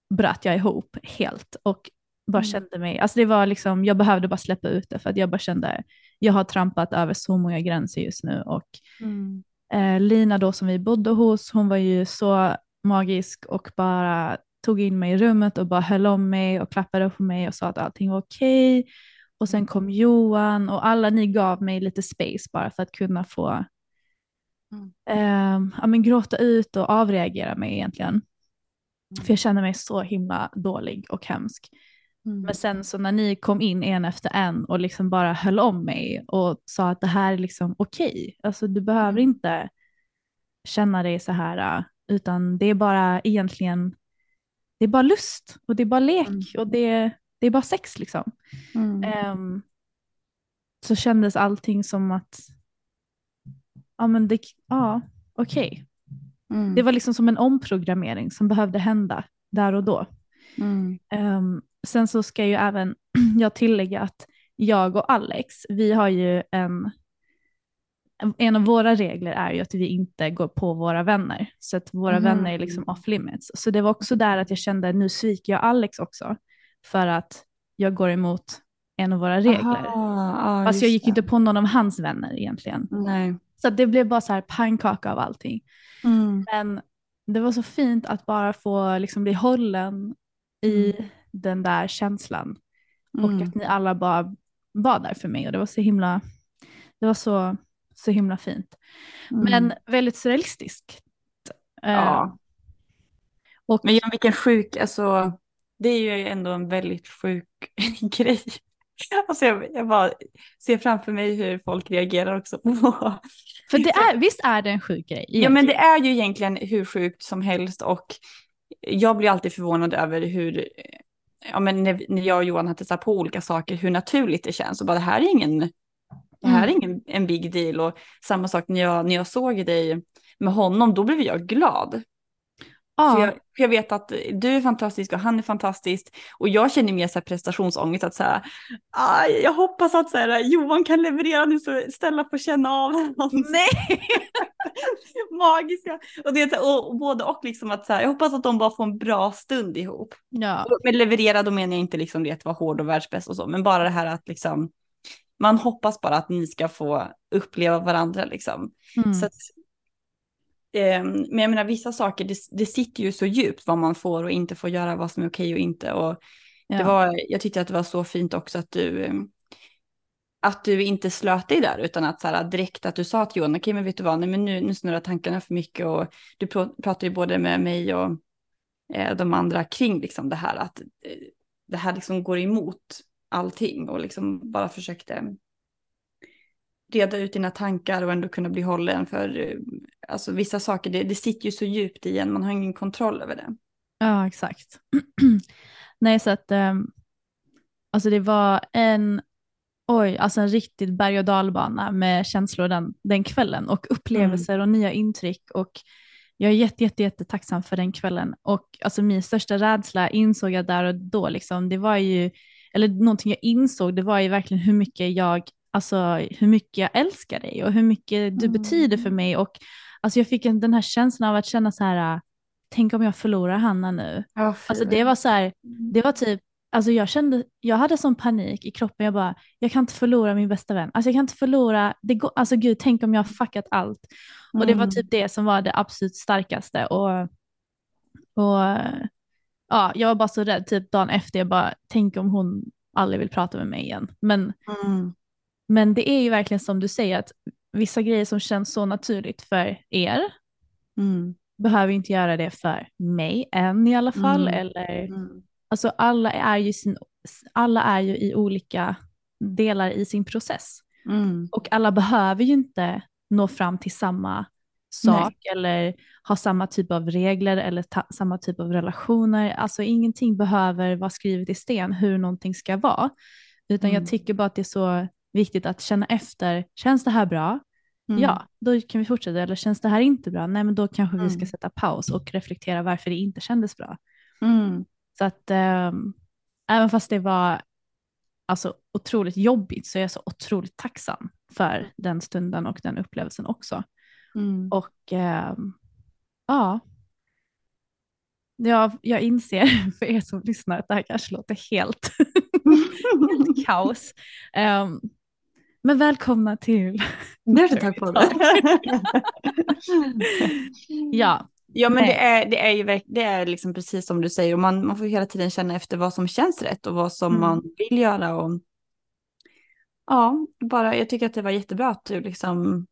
bröt jag ihop helt och bara Mm. kände mig, alltså det var liksom, jag behövde bara släppa ut det för att jag bara kände, jag har trampat över så många gränser just nu och Mm. eh, Lina då som vi bodde hos, hon var ju så magisk och bara tog in mig i rummet och bara höll om mig och klappade på mig och sa att allting var okej. Och sen kom Johan och alla ni gav mig lite space bara för att kunna få Mm. eh, ja, men gråta ut och avreagera mig egentligen. För jag kände mig så himla dålig och hemsk. Mm. Men sen så när ni kom in en efter en och liksom bara höll om mig och sa att det här är liksom okej, alltså du behöver Mm. inte känna dig så här, äh, utan det är bara egentligen, det är bara lust och det är bara lek Mm. och det, det är bara sex liksom. Mm. Ehm, så kändes allting som att, ja men det, ja okej. Mm. Det var liksom som en omprogrammering som behövde hända där och då. Mm. Sen så ska ju även jag tillägga att jag och Alex, vi har ju en, en av våra regler är ju att vi inte går på våra vänner. Så att våra Mhm. vänner är liksom off limits. Så det var också där att jag kände nu sviker jag Alex också. För att jag går emot en av våra regler. Aha, ja, Fast jag gick det. inte på någon av hans vänner egentligen. Nej. Så det blev bara så här pannkaka av allting. Mm. Men det var så fint att bara få liksom bli hållen i den där känslan. Och Mm. att ni alla bara var där för mig och det var så himla, det var så, så himla fint. Mm. Men väldigt surrealistiskt. Eh, Ja. och, Men ja, vilken sjuk, alltså det är ju ändå en väldigt sjuk grej. Alltså jag, jag bara ser framför mig hur folk reagerar också. för det är, visst är det en sjuk grej? ja men det egentligen? är ju egentligen hur sjukt som helst och jag blir alltid förvånad över hur, ja men när, när jag och Johan har testat på olika saker, hur naturligt det känns och bara det här är ingen, det här är Mm. ingen en big deal och samma sak när jag, när jag såg dig med honom, då blev jag glad. ja, För jag, för jag vet att du är fantastisk och han är fantastisk. Och jag känner mer så här prestationsångest att säga, aj, jag hoppas att så här, Johan kan leverera nu så Stella får känna av honom. Nej! Magiska. Och, det, och, och både och liksom att så här, jag hoppas att de bara får en bra stund ihop. ja. Och Med leverera då menar jag inte liksom det att vara hård och världsbäst och så, men bara det här att liksom man hoppas bara att ni ska få uppleva varandra liksom. Mm. Så att, eh, men jag menar vissa saker, det, det sitter ju så djupt vad man får och inte får göra, vad som är okej och inte. Och ja. det var, jag tyckte att det var så fint också att du, eh, att du inte slöt dig där utan att så här, direkt att du sa till Johan, okej men vet du vad, nej men nu, nu snurrar tankarna för mycket och du pr- pratar ju både med mig och eh, de andra kring liksom det här att eh, det här liksom går emot allting och liksom bara försökte reda ut dina tankar och ändå kunna bli hållen för eh, alltså vissa saker, det, det sitter ju så djupt i en, man har ingen kontroll över det. Ja, exakt. Nej, så att um, alltså det var en, oj, alltså en riktigt berg och dalbana med känslor den, den kvällen och upplevelser och nya intryck. Och jag är jätte, jätte, jätte tacksam för den kvällen. Och alltså min största rädsla insåg jag där och då liksom, det var ju, eller någonting jag insåg, det var ju verkligen hur mycket jag, alltså hur mycket jag älskar dig och hur mycket du Mm. betyder för mig. Och alltså jag fick en, den här känslan av att känna så här, tänk om jag förlorar Hanna nu. Ja, Alltså det var så här, det var typ, alltså jag kände, jag hade sån panik i kroppen, jag bara, jag kan inte förlora min bästa vän. Alltså jag kan inte förlora, det går, alltså gud, tänk om jag har fuckat allt. Och det var Mm. typ det som var det absolut starkaste. Och, och ja, jag var bara så rädd, typ dagen efter, jag bara, tänk om hon aldrig vill prata med mig igen. Men, Mm. men det är ju verkligen som du säger, att vissa grejer som känns så naturligt för er Mm. behöver inte göra det för mig än i alla fall. Mm. Eller, Mm. Alltså alla är, ju sin, alla är ju i olika delar i sin process. Mm. Och alla behöver ju inte nå fram till samma sak eller ha samma typ av regler eller ta- samma typ av relationer. Alltså ingenting behöver vara skrivet i sten hur någonting ska vara. Utan Mm. jag tycker bara att det är så viktigt att känna efter, känns det här bra? Mm. Ja, då kan vi fortsätta. Eller känns det här inte bra? Nej, men då kanske vi ska Mm. sätta paus och reflektera varför det inte kändes bra. Så att ehm, även fast det var alltså, otroligt jobbigt så är jag så otroligt tacksam för den stunden och den upplevelsen också. Mm. Och ehm, ja, jag, jag inser för er som lyssnar att det här kanske låter helt, helt kaos. Ehm, men välkomna till Dirty på det. Ja, Ja men Nej. det är, det är ju det är liksom precis som du säger och man, man får hela tiden känna efter vad som känns rätt och vad som Mm. man vill göra och ja, bara jag tycker att det var jättebra att du liksom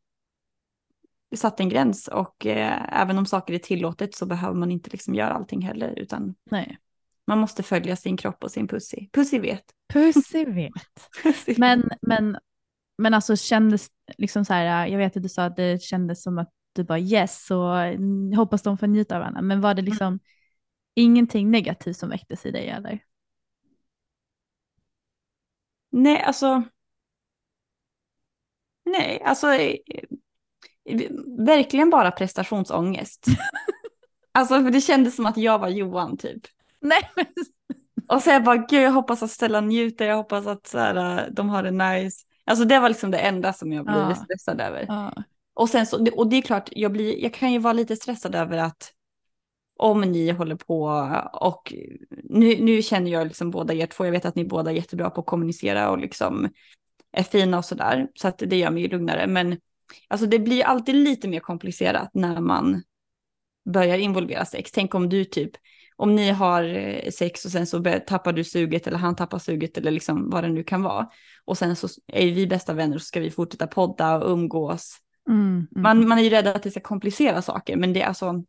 satte en gräns och eh, även om saker är tillåtet så behöver man inte liksom göra allting heller utan nej. man måste följa sin kropp och sin pussy. Pussy vet. Pussy vet. Pussy. Men, men, men alltså kändes liksom så här, jag vet att du sa att det kändes som att du bara yes och mm, hoppas de får njuta av varandra. Men var det liksom ingenting negativt som väcktes i dig eller? Nej, alltså. Nej, alltså. eh, Verkligen bara prestationsångest. alltså för det kändes som att jag var Johan typ. Nej men Och så jag bara, gud jag hoppas att Stellan njuter, jag hoppas att så här, de har det nice. Alltså det var liksom det enda som jag blev Ja. stressad över. ja. Och sen så, och det är klart, jag, blir, jag kan ju vara lite stressad över att om ni håller på och nu, nu känner jag liksom båda er två, jag vet att ni båda är jättebra på att kommunicera och liksom är fina och sådär, så att det gör mig ju lugnare. Men alltså det blir alltid lite mer komplicerat när man börjar involvera sex. Tänk om du typ, om ni har eh, sex och sen så tappar du suget eller han tappar suget eller liksom vad det nu kan vara. Och sen så är vi bästa vänner och så ska vi fortsätta podda och umgås. Mm, mm. Man, man är ju rädd att det ska komplicera saker, men det alltså...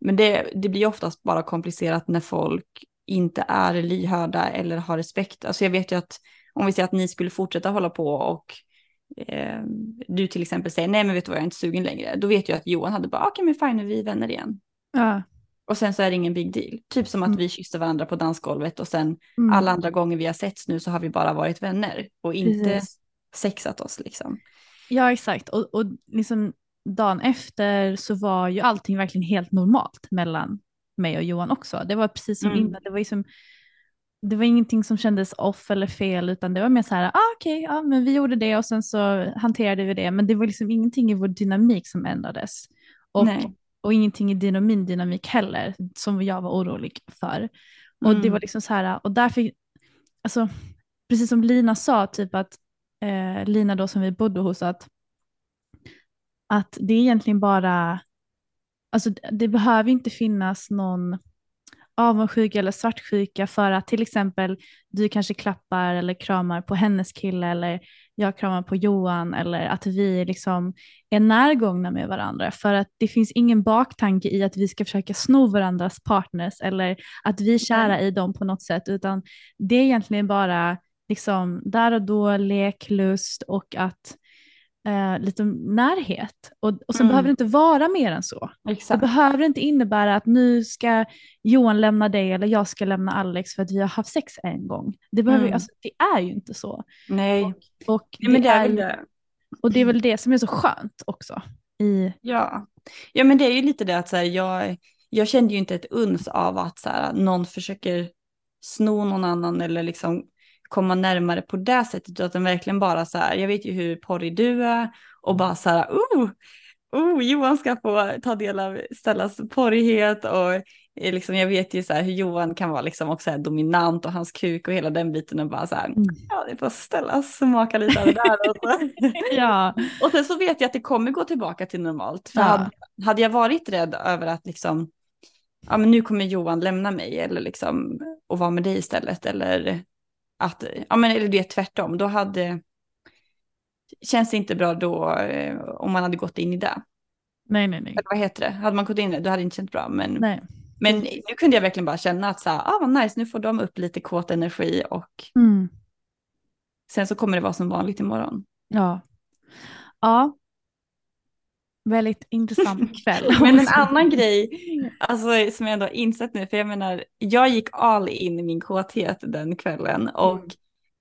Men det, det blir oftast bara komplicerat när folk inte är lyhörda eller har respekt. Alltså jag vet ju att om vi säger att ni skulle fortsätta hålla på och eh, du till exempel säger nej men vet du vad jag är inte sugen längre. Då vet jag att Johan hade bara okej men fine vi är vänner igen. ja. Och sen så är det ingen big deal. Typ som att Mm. vi kysste varandra på dansgolvet och sen Mm. alla andra gånger vi har setts nu så har vi bara varit vänner och inte Precis. sexat oss liksom. Ja exakt och, och liksom dagen efter så var ju allting verkligen helt normalt mellan mig och Johan också. Det var precis som Mm. innan, det var, liksom, det var ingenting som kändes off eller fel utan det var mer så här, ah, okej, ja, men vi gjorde det och sen så hanterade vi det men det var liksom ingenting i vår dynamik som ändrades. Och, Nej. och ingenting i din min dynamik heller som jag var orolig för. Och det Mm. var liksom så här, och därför, alltså precis som Lina sa, typ att eh, Lina då som vi bodde hos, att, att det är egentligen bara, alltså det- behöver inte finnas någon avundsjuka eller svartsjuka för att till exempel du kanske klappar eller kramar på hennes kille eller jag kramar på Johan eller att vi liksom är närgångna med varandra. För att det finns ingen baktanke i att vi ska försöka sno varandras partners eller att vi är kära i dem på något sätt utan det är egentligen bara liksom där och då leklust och att eh, lite närhet och, och sen Mm. behöver det inte vara mer än så. Det Exakt. behöver inte innebära att nu ska Johan lämna dig eller jag ska lämna Alex för att vi har haft sex en gång. Det, behöver, Mm. alltså, det är ju inte så. Nej. Och Nej, men det är väl ju- det. och det är väl det som är så skönt också. I, Ja. ja, men det är ju lite det att så här, jag, jag kände ju inte ett uns av att så här, någon försöker sno någon annan eller liksom komma närmare på det sättet. Utan verkligen bara så här, jag vet ju hur porrig du är och bara så här, oh, oh Johan ska få ta del av Stellas porrighet och eh, liksom, jag vet ju så här hur Johan kan vara liksom också så här dominant och hans kuk och hela den biten och bara så här, Mm. ja det får Stella smaka lite av det där. Och, så. ja, och sen så vet jag att det kommer gå tillbaka till normalt. För Ja. hade, hade jag varit rädd över att liksom ja men nu kommer Johan lämna mig eller liksom och vara med dig istället eller att, ja men eller det tvärtom, då hade, känns det inte bra då eh, om man hade gått in i det. Nej, nej, nej. Eller vad heter det? Hade man gått in i det, då hade det inte känts bra. Men, nej. men nu kunde jag verkligen bara känna att så här, ah vad nice, nu får de upp lite kåt energi och Mm. sen så kommer det vara som vanligt imorgon. Ja. Ja. Väldigt intressant kväll. Men en annan grej, alltså som jag ändå har insett nu, för jag menar, jag gick all in i min kåthet den kvällen och Mm.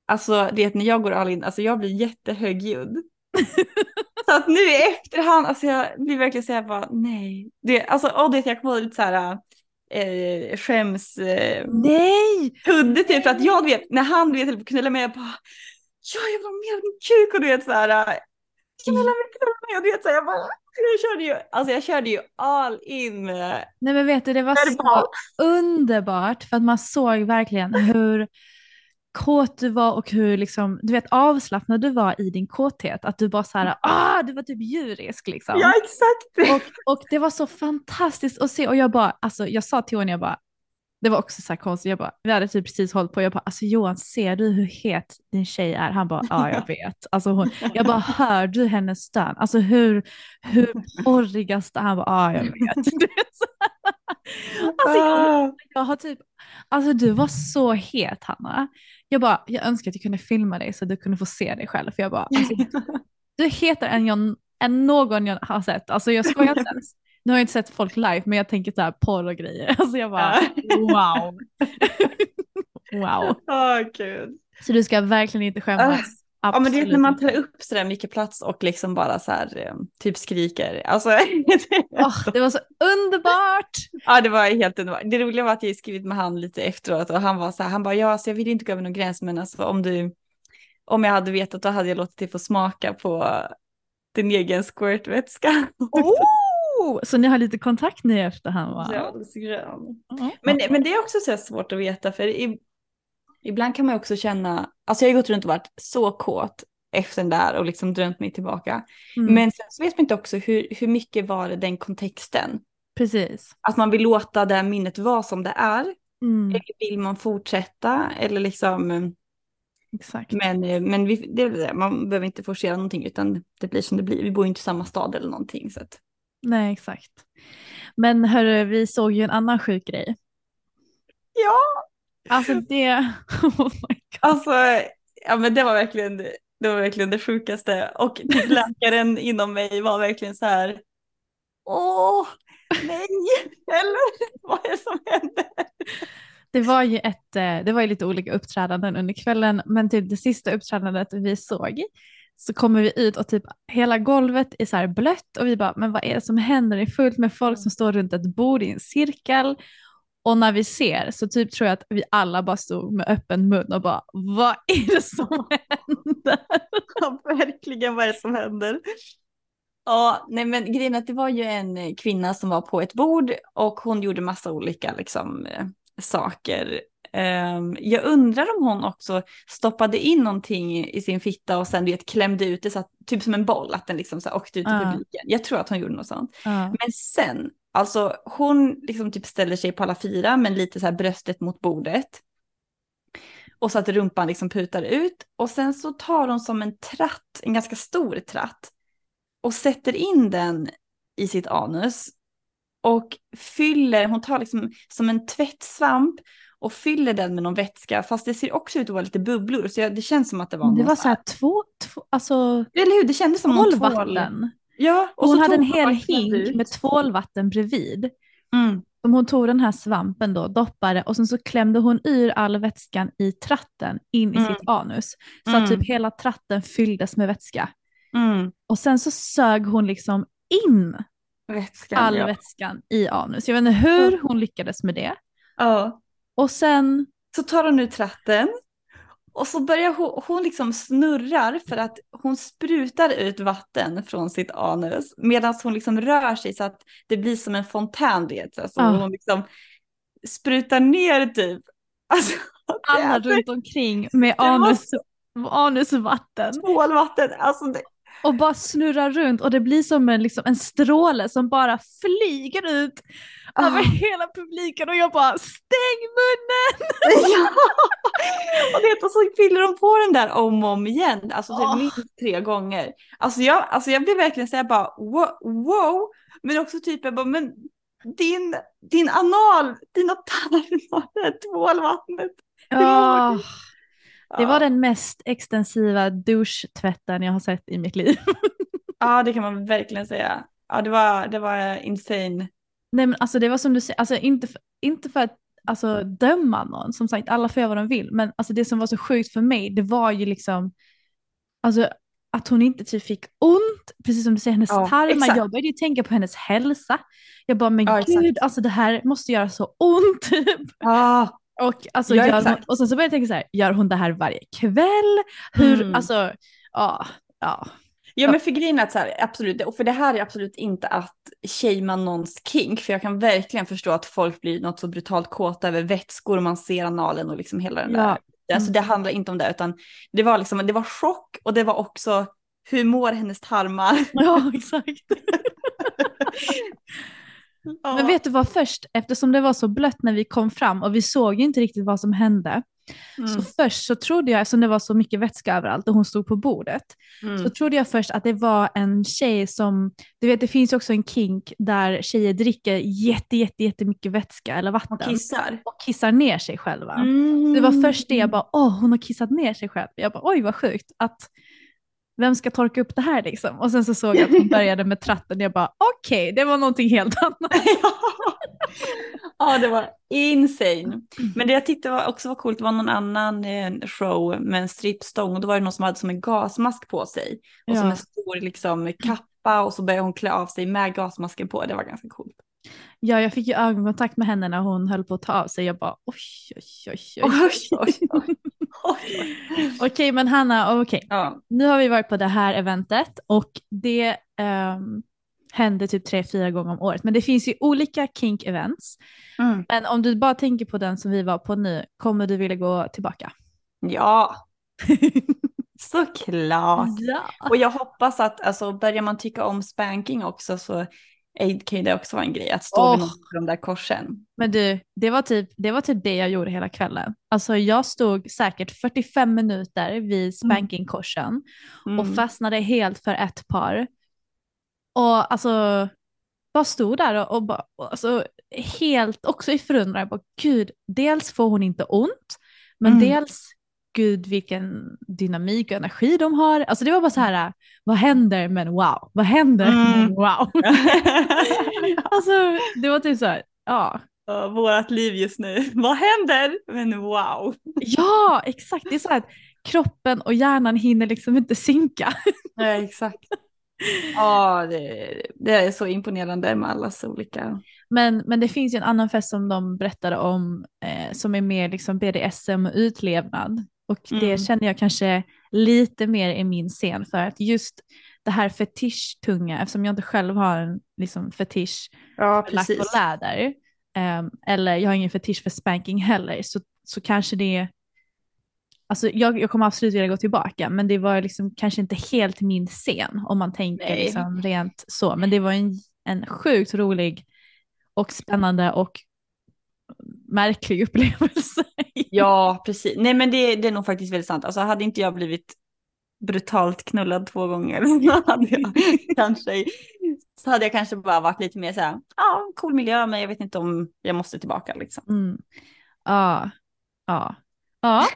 alltså det när jag går all in, alltså jag blir jättehögljudd. så att nu i efterhand, alltså jag blir verkligen så här bara, nej. Det, alltså, och det jag kommer lite så här, eh, skäms, eh, Nej! Tudde typ för att jag vet, när han vet höll på att knulla mig, jag bara, ja jag vill ha mer av din kuk och du vet så här, knulla mig, knulla mig och du vet så här, jag bara, jag körde ju, alltså jag körde ju all in Nej men vet du, det var så underbart för att man såg verkligen hur kåt du var och hur liksom, du vet avslappnad du var i din kåthet. Att du bara så här, ah, du var typ djurisk liksom. Ja exakt. Och, och det var så fantastiskt att se och jag bara, alltså jag sa till henne, jag bara, det var också så här konstigt, jag bara, vi hade typ precis hållit på, jag bara, alltså Johan ser du hur het din tjej är? Han bara, ja jag vet. Alltså hon, jag bara, hör du hennes stön? Alltså hur, hur porrigaste, han bara, ja jag vet. Alltså, jag, jag har typ, alltså du var så het Hanna. Jag bara, jag önskar att jag kunde filma dig så att du kunde få se dig själv. För jag bara, alltså, du är hetare än, jag, än någon jag har sett. Alltså jag skojar inte ens. Nu har jag inte sett folk live men jag tänker så här porr och grejer. Alltså jag bara wow. wow. Åh gud. Så du ska verkligen inte skämmas. Ja men det är när man tar upp sådär mycket plats och liksom bara så här eh, typ skriker. Alltså, Åh, det var så underbart. ja det var helt underbart. Det roliga var att jag skrivit med han lite efteråt och han var så här, han bara ja alltså jag vill inte gå över någon gräns men alltså om du, om jag hade vetat då hade jag låtit dig få smaka på din egen squirtvätska. Oh, så ni har lite kontakt nu i efterhand va? Ja, det är så grön. Mm. Men, men det är också så svårt att veta för i, ibland kan man också känna, alltså jag har gått runt och varit så kåt efter den där och liksom drömt mig tillbaka. Mm. Men sen så vet man inte också hur, hur mycket var det den kontexten. Precis. Att man vill låta det här minnet vara som det är. Mm. Eller vill man fortsätta? Eller liksom, Exakt. men, men vi, det är väl det, man behöver inte forcera någonting utan det blir som det blir. Vi bor ju inte i samma stad eller någonting. Så att, Nej exakt. Men hörru, vi såg ju en annan sjuk grej. ja, Alltså det, oh my God. alltså, ja men det var verkligen, det var verkligen det sjukaste. Och läkaren inom mig var verkligen så här, åh, nej, eller vad är det som händer? Det var ju ett, eh, det var ju lite olika uppträdanden under kvällen, men typ det sista uppträdandet vi såg så kommer vi ut och typ hela golvet är så här blött och vi bara, men vad är det som händer? Det är fullt med folk som står runt ett bord i en cirkel och när vi ser så typ tror jag att vi alla bara stod med öppen mun och bara, vad är det som händer? Ja, verkligen vad är det som händer? Ja, nej men grejen är att det var ju en kvinna som var på ett bord och hon gjorde massa olika liksom, eh, saker. Ehm, jag undrar om hon också stoppade in någonting i sin fitta och sen du vet, klämde ut det så att, typ som en boll, att den liksom så här, åkte ut i Ja. publiken. Jag tror att hon gjorde något sånt. Ja. Men sen, alltså hon liksom typ ställer sig på alla fyra men lite så här bröstet mot bordet. Och så att rumpan liksom putar ut. Och sen så tar hon som en tratt, en ganska stor tratt. Och sätter in den i sitt anus. Och fyller, hon tar liksom som en tvättsvamp och fyller den med någon vätska. Fast det ser också ut att vara lite bubblor. Så jag, det känns som att det var Det var så här två, två alltså Eller hur, det kändes som tvålvatten. Ja, Och hon hade en hel hink ut. med tvålvatten bredvid. Mm. Som hon tog den här svampen då, doppade och sen så klämde hon ur all vätskan i tratten in i Mm. sitt anus. Så Mm. att typ hela tratten fylldes med vätska. Mm. Och sen så sög hon liksom in Vätskan, all ja. vätskan i anus. Jag vet inte hur hon lyckades med det. ja. Och sen, Så tar hon ut tratten och så börjar hon, hon liksom snurrar för att hon sprutar ut vatten från sitt anus medan hon liksom rör sig så att det blir som en fontän. Så alltså, Ja. hon liksom sprutar ner typ. Alltså, alla är runt omkring med var anus, anusvatten. tvålvatten. Alltså, det, och bara snurrar runt och det blir som en, liksom, en stråle som bara flyger ut över Ah. hela publiken och jag bara stäng munnen! ja. Och, vet, och så fyller de på den där om och om igen, alltså typ Åh. minst tre gånger. Alltså jag, alltså jag blir verkligen såhär bara wow, men också typ jag bara, men din, din anal, dina tarmar, det tvålvattnet. Ja, det var den mest extensiva douche-tvätten jag har sett i mitt liv. Ja, det kan man verkligen säga. Ja, det var, det var insane. Nej men alltså det var som du säger, alltså inte för, inte för att alltså, döma någon, som sagt alla får göra vad de vill, men alltså det som var så sjukt för mig det var ju liksom, alltså att hon inte typ fick ont, precis som du säger, hennes Ja, tarmar, exakt. jag började ju tänka på hennes hälsa. Jag bara, men Ja, exakt. gud, alltså det här måste göra så ont. typ. Ja, och, alltså, Ja, gör hon, och sen så började jag tänka så här, gör hon det här varje kväll? Hur, Mm. alltså, ja, ja. Ja men för grejen är att så här, absolut, och för det här är absolut inte att shamea någons kink, för jag kan verkligen förstå att folk blir något så brutalt kåta över vätskor och man ser analen och liksom hela den Ja. där. Alltså det handlar inte om det, utan det var liksom, det var chock och det var också hur mår hennes tarmar? Ja, exakt. Ja. Men vet du vad först, eftersom det var så blött när vi kom fram och vi såg inte riktigt vad som hände. Mm, Så först så trodde jag, eftersom det var så mycket vätska överallt och hon stod på bordet, mm. så trodde jag först att det var en tjej som, du vet det finns ju också en kink där tjejer dricker jätte, jätte, jättemycket vätska eller vatten Och kissar. och kissar ner sig själva. Mm. Det var först det jag bara, åh hon har kissat ner sig själv. Jag bara, oj vad sjukt. Att, vem ska torka upp det här liksom? Och sen så såg jag att hon började med tratten. Jag bara, okej, det var någonting helt annat. ja, det var insane. Men det jag tyckte var också var coolt var någon annan eh, show med en strippstång och då var det någon som hade som en gasmask på sig och som Ja. en stor liksom kappa och så började hon klä av sig med gasmasken på. Det var ganska coolt. Ja, jag fick ju ögonkontakt med henne när hon höll på att ta av sig. Jag bara, oj, oj, oj, oj. Oj, oj. Okej, men Hanna, okej. Ja. Nu har vi varit på det här eventet och det um, händer typ tre, fyra gånger om året. Men det finns ju olika kink-events. Mm. Men om du bara tänker på den som vi var på nu, kommer du vilja gå tillbaka? ja, såklart. ja. Och jag hoppas att alltså, börjar man tycka om spanking också så kan ju det också vara en grej att stå Åh. vid någon av de där korsen. Men du, det var, typ, det var typ det jag gjorde hela kvällen. Alltså jag stod säkert 45 minuter vid spankingkorsen Mm. och fastnade helt för ett par. Och alltså, bara stod där och, och bara, alltså, helt också i förundran. Jag bara, Gud, dels får hon inte ont, men Mm. dels, gud vilken dynamik och energi de har. Alltså det var bara så här, vad händer men wow, vad händer men Mm. wow. alltså det var typ så här, ja. Vårat liv just nu. Vad händer? Men wow. Ja, exakt. Det är så här att kroppen och hjärnan hinner liksom inte synka. Ja, exakt. Ja, det, det är så imponerande med allas olika. Men, men det finns ju en annan fest som de berättade om eh, som är mer liksom BDSM och utlevnad. Och det Mm. känner jag kanske lite mer i min scen för att just det här fetischtunga, eftersom jag inte själv har en liksom, fetisch Ja, för lack och läder, ehm, eller jag har ingen fetisch för spanking heller, så, så kanske det Alltså jag, jag kommer absolut vilja gå tillbaka, men det var liksom kanske inte helt min scen om man tänker Nej. liksom rent så. Men det var en, en sjukt rolig och spännande och märklig upplevelse. Ja, precis. Nej, men det, det är nog faktiskt väldigt sant. Alltså hade inte jag blivit brutalt knullad två gånger så hade jag kanske, så hade jag kanske bara varit lite mer så här, ja, cool miljö, men jag vet inte om jag måste tillbaka liksom. Mm. Ja, ja, ja.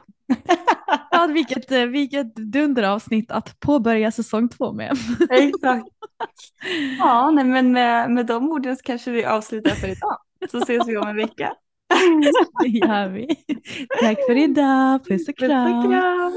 ja vilket, eh, vilket dunderavsnitt att påbörja säsong två med. Exakt. Ja, nej, men med, med de orden så kanske vi avslutar för idag. Så ses vi om en vecka gör vi. Tack för idag. Puss och kram. Puss och kram.